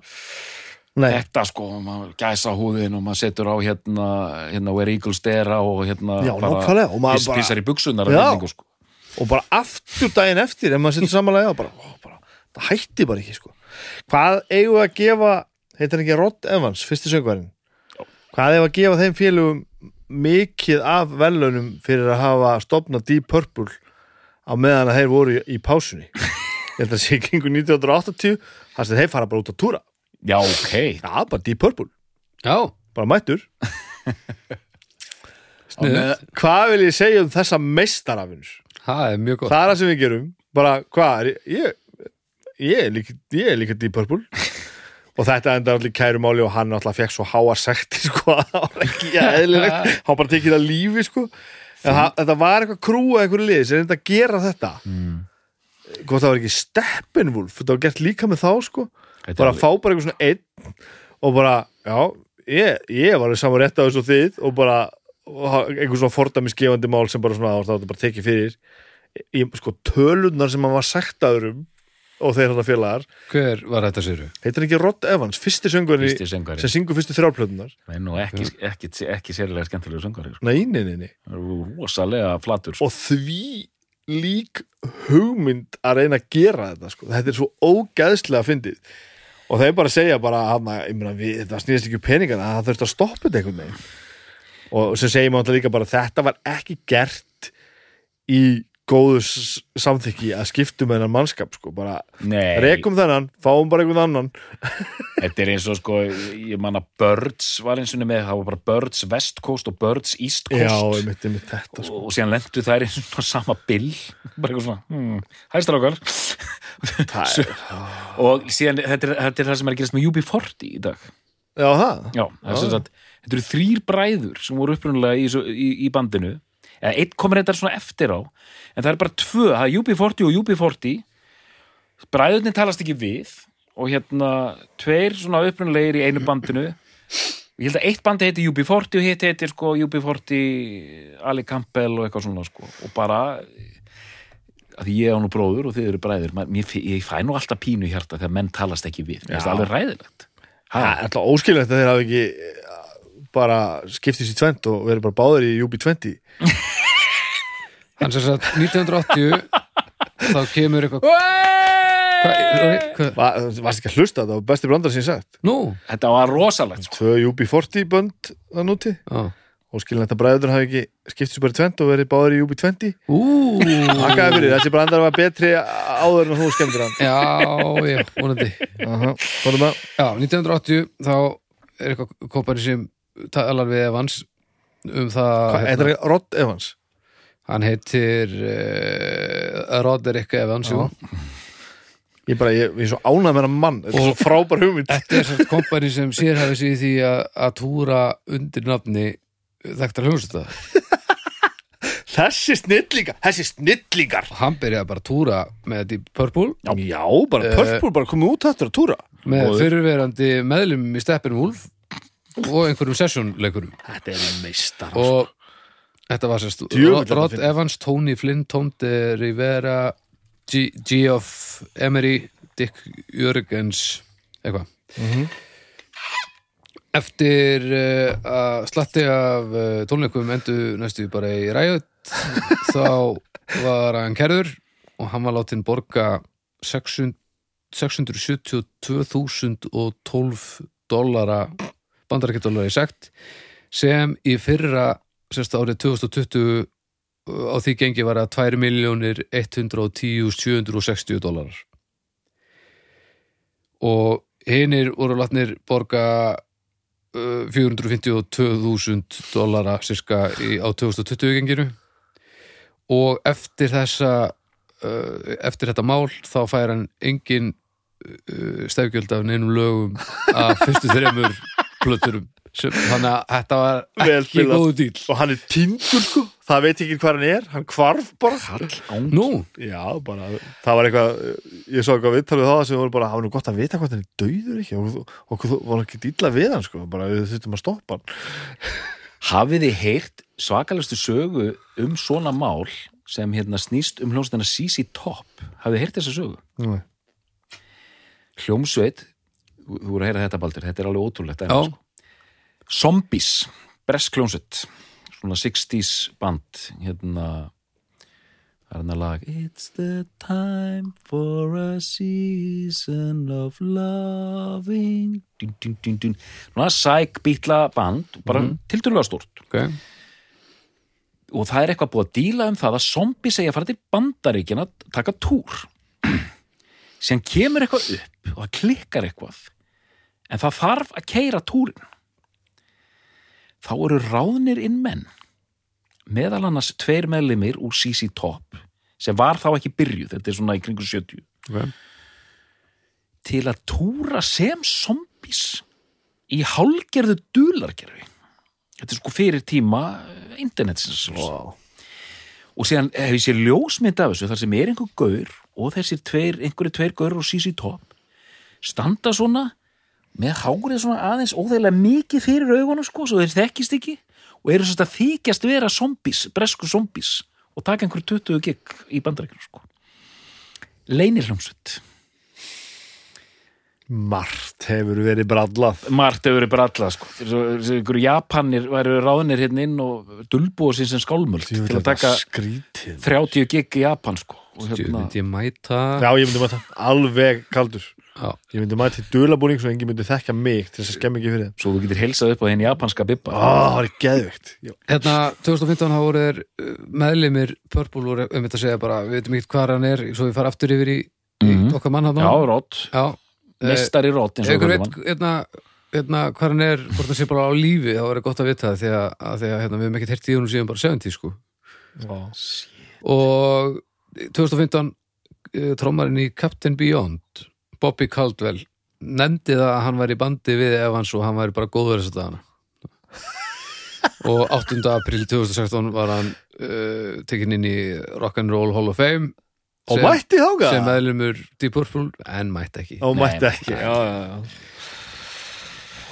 Nei, þetta sko, maður gæsa húðin og maður setur á hérna, hérna Where Eagles Dera og hérna Já, bara- pissar í buksunar sko. og bara aftur daginn eftir ef maður setur samanlega bara, ó, bara, það hætti bara ekki sko. hvað eigum við að gefa heitir ekki Rod Evans, fyrsti söngvarinn hvað eigum við að gefa þeim félugum mikið af velunum fyrir að hafa stopnað Deep Purple á meðan að þeir voru í, í pásunni. Ég held að sé í kringu 1980 þar sem þeir fara bara út að túra. Já, ok. Já, bara Deep Purple, já, bara mættur. Sniðu hvað vil ég segja um þessa meistarafinur Það er mjög gott. Það er það sem við gerum. Bara hvað er ég ég er líka, ég er líka Deep Purple. Og þetta enda allir kæru máli og hann alltaf fekk svo háa sekti sko, það var ekki eðlilegt. Hann bara tekið það lífi sko. það, þetta var eitthvað krúa einhverju liði sem reynda að gera þetta. Mm. hvort það var ekki Steppenwolf? Þetta var gert líka með þá sko. Þetta bara alveg- fá bara eitthvað svona einn og bara, já, ég, ég var saman rétt á þessu og þið og bara einhver svona fordæmisgefandi mál sem bara svona, það var bara tekið fyrir. Í sko tölunar sem hann var sektaður um og þeir þetta félagar Hver var þetta séru? heitir hann ekki Rod Evans, fyrsti söngurinn fyrsti söngari sem syngur fyrstu þrjálplötunar en nú ekki, ekki, ekki, sérlega skemmtilegu söngari sko. nei, nei, nei, nei Það eru rosalega flatur sko. og því lík hugmynd að reyna að gera þetta sko. þetta er svo ógæðslega fyndið og þeir bara segja bara hana, meina, við, það snýðist ekki um peningana það þurfti að stoppa þetta einhvern veginn og sem segir maður líka bara þetta var ekki gert í góðu samþykki að skiptum hennar mannskap sko. bara rekum þennan, fáum bara einhvern annan. Þetta er eins og sko ég manna Birds var eins og með það var bara Birds West Coast og Birds East Coast já, ég myndi með þetta sko. og, og síðan lendu þær eins og sama bill bara eitthvað svona hmm, hæstar okkar og síðan þetta er, þetta er það sem er að gerast með UB40 í dag. Já, það? Já, það er sem sagt þetta eru þrýr bræður sem voru upprunalega í, í, í bandinu eða einn komur reyndar svona eftir á en það er bara tvö, það er UB40 og UB40 bræðurnir talast ekki við og hérna tveir svona upprunalegir í einu bandinu. Ég held að eitt bandi heiti UB40 og hitt heitir sko UB40 Ali Campbell og eitthvað svona sko. Og bara að ég á nú bróður og þið eru bræður mér, ég fæ nú alltaf pínu í hjarta þegar menn talast ekki við, það alveg ræðilegt Það er alltaf óskilvægt að þeir hafa ekki eh, bara skiptist í tvent og verið bara báður í UB20 Hann sem sagt 1980 þá kemur eitthvað Hvað? Hvað? Va, Varst ekki að hlusta þetta var besti brandar sem ég sagt Nú? þetta var rosalegt sko. Tvö UB40 bönd að núti Já. Óskilvægt að bræður hafi ekki skiptist bara í tvent og verið báður í UB20 Ú, Takkaði fyrir, þessi brandar var betri áður en þú skemmtir hann já, já, vonandi Aha, Já, 1980 þá er eitthvað kópari sem talar við Evans um það Hvað, hérna, Þetta er Rod Evans hann heitir uh, Roderick Evans jú. Ég bara, ég, ég er svo ánað með hann mann. Þetta er svo frábær hugmynd. Þetta er svona kompani sem sér hafi sig í því að, að túra undir nafni þekktar hljómsveita Þessi snillingar, þessi snillingar. Hann byrjaði bara að túra með Deep Purple. Já, bara Purple bara komið út aftur að túra. með fyrirverandi meðlum í Steppenwolf og einhverjum sessionleikurum Þetta er meistar og þetta var sérst Rod. Evans, Tony Flynn, Tom de Rivera G- Geoff Emery Dick Jörgens eitthvað Mhm. eftir uh, að slatti af uh, tónleikum endu næstu bara í ræðut þá var hann kerður og hann var látin borga 600 672.012 dollara bandarækjadólara í sekt sem í fyrra sérst árið 2020 á því gengi var að 2 miljónir 110.760 dólarar og hinir voru látnir borga uh, 452.000 dólara sirka í, á 2020 genginu. Og eftir þessa eftir þetta mál þá fær hann engin stefgjöld af neinum lögum af fyrstu þreymur plöturum þannig að þetta var Vel ekki góðu dýl Og hann er tindur sko. Það veit ekki hvað hann er, hann hvarf bara. Nú, Já, bara, það var eitthvað Ég svo eitthvað viðtalið það sem voru bara Það var nú gott að vita hvað hann er dauður ekki. Og, og var ekki dýla við hann sko. Bara við þurftum að stoppa hann. Hafið þið heyrt svakalustu sögu um svona mál sem hérna snýst um hljómsveitana CC Top? Hafið þið heyrt þessa sögu? Nei. hljómsveit þú voru að heyra þetta baldur, þetta er alveg ótrúlegt. Zombies bresk hljómsveit svona 60s band hérna það er hérna lag It's the time for a season of loving. Dun, dun, dun, dun. svona sæk bítla band bara mm -hmm. stort ok. Og það er eitthvað búið að díla um það að zombi segja að fara til bandaríkina að taka túr. Sem kemur eitthvað upp og það klikkar eitthvað en það þarf að keira túrin þá eru ráðnir inn menn meðal annars tveir meðlimir úr CC Top sem var þá ekki byrjuð, þetta er svona í kringu 70 Ok. til að túra sem zombies í hálgerðu dulargerfi þetta er sko fyrir tíma eh, internetsins wow. og síðan hef ég sér ljósmynd af þessu þar sem er einhver gaur og þessir tveir, einhverju tveir gaur og CC Top standa svona með hárið svona aðeins óþeilega mikið fyrir augunum sko, svo þeir þekkist ekki og eru sérst að þykjast vera zombies, bresku zombies og taka einhverju 20 gig í bandarækjum sko. Leinir hljómsveit Margt hefur verið brallað Margt hefur verið bara alla sko. einhverju Japanir væru ráðnir hérna inn og dulbúa sér sem skálmöld til að taka skrítið 30 gig í Japan sko. og hérna, myndi ég mæta Já, ég myndi mæta alveg kaldur Já. Ég myndi mæta í dulabúning svo engin myndi þekka mig til þess að skemmi ekki fyrir þeim. Svo þú getur heilsað upp á henni japanska bibba. Ó, það var geðveikt. Já. Hérna, 2015 hafa voru þeir meðlimir Purple voru um þetta að segja bara við veitum ekkert hvað hann er, svo við fara aftur yfir í, í Mhm. okkar mann hann Já, rót, Já, eh, mestari rót eins og kallum hann. hérna, hérna, hvað hann er hvort hann sé bara á lífi, þá er gott að vita það því að, að, því að hérna, við hefum ekkert heyrt í hún síðan bara 70 sko. Og 2015 uh, trómarinn í Captain Beyond Bobby Caldwell nefndi það að hann var í bandi við Evans og hann væri bara góður þess að dagana. Og 8. april 2016 var hann uh, tekin inn í Rock'n'Roll Hall of Fame. Og sem, mætti þáka sem meðlumur Deep Purple en mætti ekki. Og mætti ekki. Já, já, já.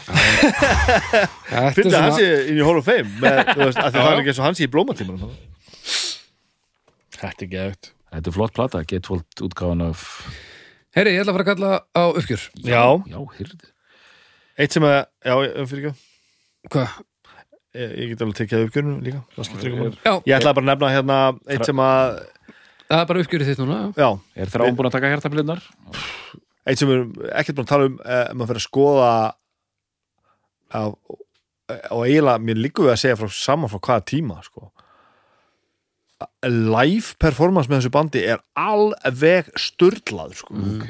Er Fyndi svona- hans í inn í Hall of Fame með, veist, að það er ekki eins og hans í blómatímanum Þetta er geðut Þetta er flott plata, Gatefold útgáfan af Heyri, ég ætla að fara að kalla á uppgjör. Já, Já, hyrði eitt sem að Já, ég- fyrir ekki Hvað? Ég, ég get alveg tekið uppgjörnum líka Það skiptir ekki máli. Já, Ég ætla bara að nefna hérna eitt sem að það er bara uppgjörið þitt núna. Já, Er þráum búin að taka hjartaflirnar? eitt sem við erum ekkert búin að tala um eh, ef maður fyrir að skoða á, og eiginlega mér líku við að segja frá saman frá hvaða tíma sko live performance með þessu bandi er alveg störlað sko. Ok.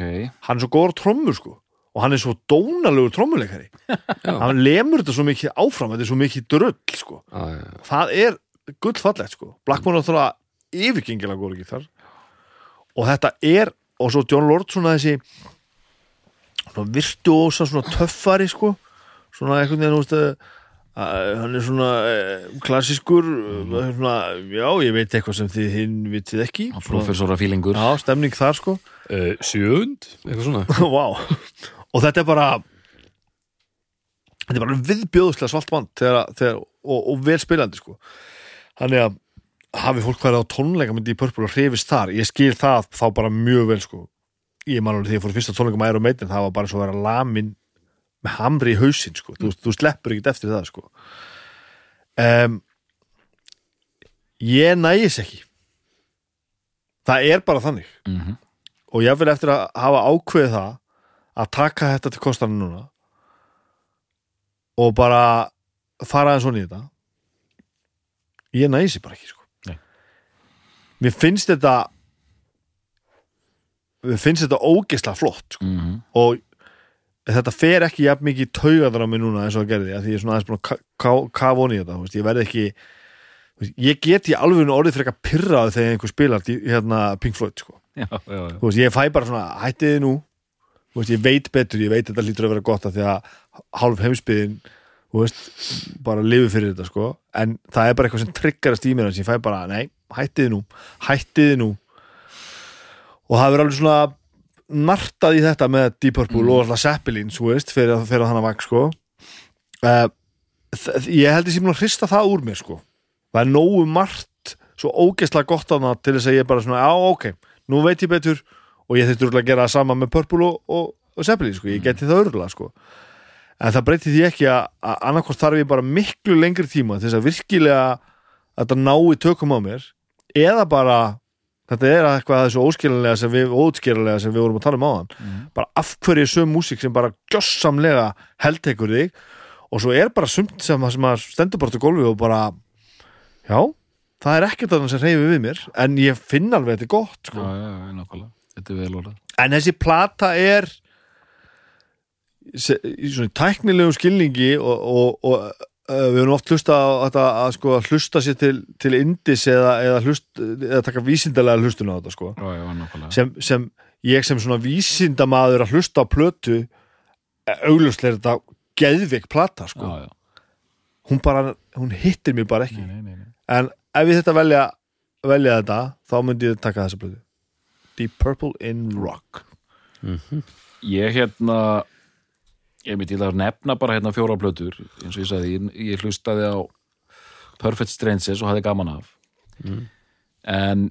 Hann er svo góður trommur sko og hann er svo dónalegur trommuleikari. Hann lemur þetta svo mikið áfram þetta er svo mikið drull sko. Já, já, já. það er gullfallegt sko. Blackmore er náttúrulega yfirgengilega góður gítar. Og þetta er og svo John Lord svona þessi svona virtuósa svona töffari sko. Svona einhvern veginn þú veist að hann er svona eh, klassískur eh, svona, já ég veit eitthvað sem þið hinn vitið ekki svona, Professora fílingur. Já, stemning þar sko. Uh, sjöund, eitthvað svona. Vá. Og þetta er bara Þetta er bara viðbjóðslega svalt band þegar, þegar, og, og vel spilandi sko. Þannig að hafi fólk værið á tónleika myndi í Purple og hrifist þar ég skil það þá bara mjög vel sko. ég man alveg því að ég fór fyrsta tónleika með Iron Maiden það var bara svo að vera lamin með hamri í hausinn sko. þú, þú sleppur ekkert eftir það sko. um, ég nægis ekki það er bara þannig mm og ég vil eftir að hafa ákveðið það að taka þetta til kostana núna og bara fara svona í þetta ég næsi bara ekki sko. Nei. mér finnst þetta mér finnst þetta ógeðslega flott sko. -hmm. og þetta fer ekki jafn mikið taugaður á mig núna eins og það gerði af því ég er svona aðeins búin að ka- kafa onni í þetta veist, ég verði ekki veist, ég get í alveg orðið fyrir eitthvað pyrraði þegar einhver spilar hérna, Pink Floyd sko. Já, já, já. veist, ég fæ bara svona, hættið þið nú. Ég veit betur, ég veit að þetta lítur að vera gott af því að hálf heimsbyðin bara lifi fyrir þetta sko, en það er bara eitthvað sem tryggarast í mér, sem ég fæ bara, nei, hættið þið nú hættið þið nú. Og það verður alveg svona nartað í þetta með Deep Purple og alltaf Zeppelin, fyrir, að- fyrir að þannig vak sko. Uh, ég held ég sem að hrista það úr mér sko. Það er nógu margt svo ógeðslega gott á það til þess að ég bara svona, já, ok nú veit ég betur. Og ég þurfti örugglega að gera það sama með Purple og, og, og Zeppelin sko, ég geti það örgulega sko. En það breyti því ekki að, að annarkvort þarf ég bara miklu lengri tíma til þess að virkilega að þetta nái tökum á mér eða bara þetta er eitthvað þessu óskiljanlega sem við óutskiljanlega sem við vorum að tala um áðan Mhm. bara af hverju er söm músík sem bara gjössamlega heldtekur þig og svo er bara sumt sem, að stendur bara til gólfi og bara já, það er ekkert annað sem reyfi við mér en ég finn alveg þetta gott sko. já, já, Þetta en þessi plata er í svona tæknilegum skilningi og, og, og við höfum oft hlusta á þetta að sko að hlusta sér til, til indis eða, eða, hlust, eða taka vísindalega hlustun á þetta sko. Já, já, nákvæmlega. Sem, sem ég sem svona vísindamaður að hlusta á plötu augljóslega er þetta geðvik plata sko. Já, já, hún bara, hún hittir mér bara ekki. Nei, nei, nei, nei. en ef ég þetta velja velja þetta, þá myndi ég taka þessa plötu. Deep Purple in Rock. Ég hérna ég myndi að nefna bara hérna fjóra plötur eins og ég sagði, ég, ég hlustaði á Perfect Strangers og hafði gaman af. En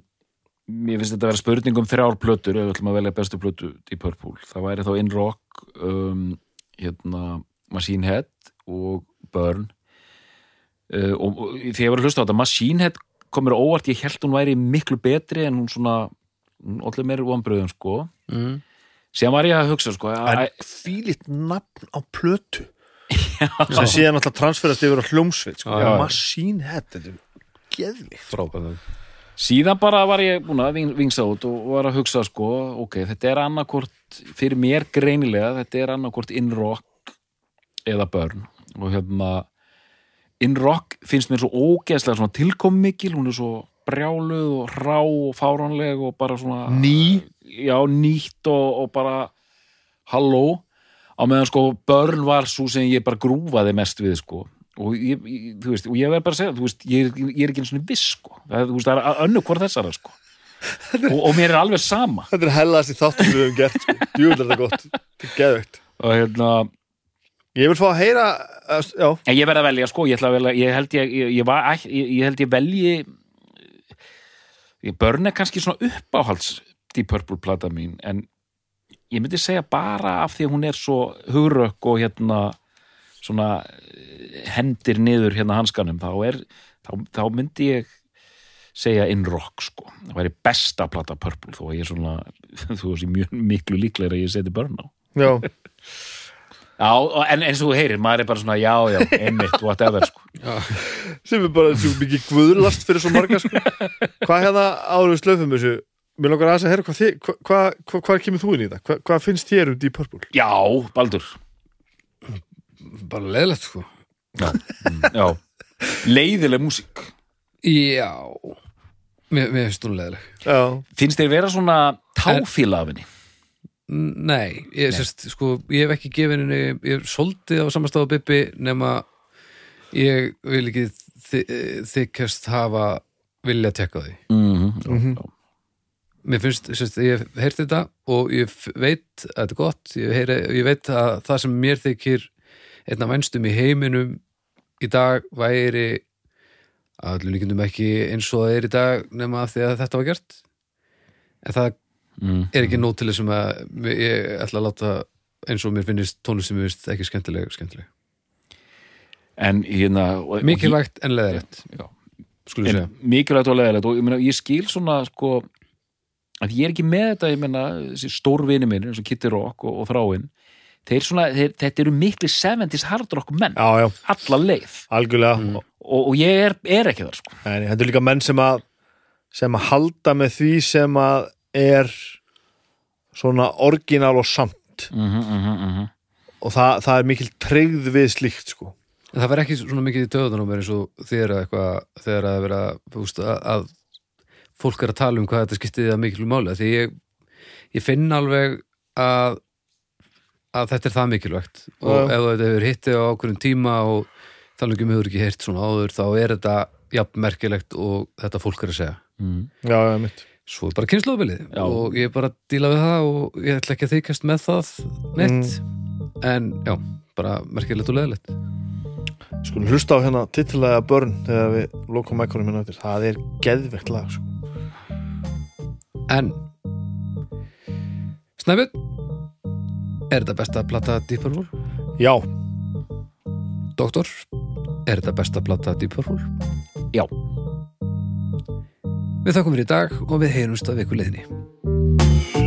mér finnst þetta að vera spurning um þrjár plötur ef við ætlum að velja bestu plötu í Purple. Það væri þá In Rock um, hérna Machine Head og Burn. Uh, og, og þegar ég var að hlusta á þetta Machine Head kom mér á óvart, ég held hún væri miklu betri en hún svona hún allir meiri vonbröðum sko. Mm. Síðan var ég að hugsa sko en að, hvílitt nafn á plötu. Sem síðan alltaf transferast yfir á hljómsveit sko. Já, já. Machine Head, þetta er geðvikt Frábæðan síðan bara var ég búin að ving- vingsa út og var að hugsa sko ok, þetta er annarkort fyrir mér greinilega, þetta er annarkort in rock eða burn. Og hérna in rock finnst mér svo ógeðslega svona tilkommikil, hún er svo brjáluð og rá og fáránleg og bara svona Ný. já, nýtt og, og bara halló. Á meðan sko börn var svo sem ég bara grúfaði mest við sko. Og ég, þú veist, og ég verð bara að segja þú veist, ég, ég er ekki einu svona viss sko. Það, þú veist, það er önnu hvort þessara sko. og, og mér er alveg sama. Þetta er hellast í þáttum við höfum gert sko. Jú, þetta er gott, þetta er geðvegt og hérna, Ég vil fá að heyra Já, ég verð að velja sko, ég, að velja, ég held ég, ég, var, held ég velji börn er kannski svona uppáhalds Deep Purple plata mín en ég myndi segja bara af því að hún er svo hugrökk og hérna svona eh, hendir niður hérna hanskanum þá er, þá, þá myndi ég segja in rock sko. Það væri besta plata Purple þó að ég er svona þú veist mjög miklu líklega að ég seti börn á. Já, Já, en eins og þú heyrir, maður er bara svona já, já, einmitt, whatever sko. sem er bara svo mikið guðlast fyrir svo marga sko. Hvað hérna áður slöfum þessu Mér langar aðeins að heyra hvað, þið, hvað, hvað, hvað, hvað kemur þú inn í þetta? Hvað, hvað finnst þér um Deep Purple? Já, Baldur bara leðilegt sko Já, já. Leiðileg músík já mér, mér finnst hún leðileg Já, Finnst þér vera svona táfíla nei, ég, Sest, sko, ég hef ekki gefið henni ég er soldið á samastafa Bibbi nema ég vil ekki þi, þykjast hafa vilja tekka því. Mm -hmm. mér finnst, sérst, ég hef heyrt þetta og ég veit að þetta er gott ég, heyri, ég veit að það sem mér þykir einn af vænstum í heiminum í dag væri að öllum líkindum ekki eins og það er í dag nema af því að þetta var gert. En það mm. er ekki nóg til þessum að ég ætla að láta eins og mér finnist tónlist sem mér finnst ekki skemmtileg, skemmtileg. En hérna mikilvægt en leðrætt mikilvægt og leðilegt og ég, meina, ég skil svona sko að ég er ekki með þetta, ég meina þessi stórvini minn eins og Kitty Rock og, og Þráin þeir svona, þeir, þetta eru mikli 70s hard rock menn, já, já, alla leið. Algjörlega. Og, og ég er, er ekki þar sko. En þetta er líka menn sem að sem að halda með því sem að er svona orginal og samt mm -hmm, mm -hmm. og það, það er mikil treyð við slíkt sko En það var ekki svona mikið í döðunum eins og þegar að eitthvað, þegar að vera veist, að, að fólk er að tala um hvað þetta skiptið að miklu máli því ég, ég finn alveg að að þetta er það mikilvægt og Já. ef þetta hefur hittið á ákveðum tíma og þannig um hefur ekki heyrt svona áður þá er þetta jafn merkilegt og þetta fólk er að segja Mm. Já, já, mitt svo bara kynnslóðabilið og ég er bara að díla við það og ég ætla ekki að þykast með það neitt en já, bara merkilegt og leðilegt Skulum hlusta á hérna titilega börn þegar við lokum mækonum hérna eftir Það er geðvegt lag sko. En Snæbjörn Er þetta besta plata Deep Purple? Já, Doktor Er þetta besta plata Deep Purple? Já. Við þakkum fyrir í dag og við heyrumst af ykkur leðinni.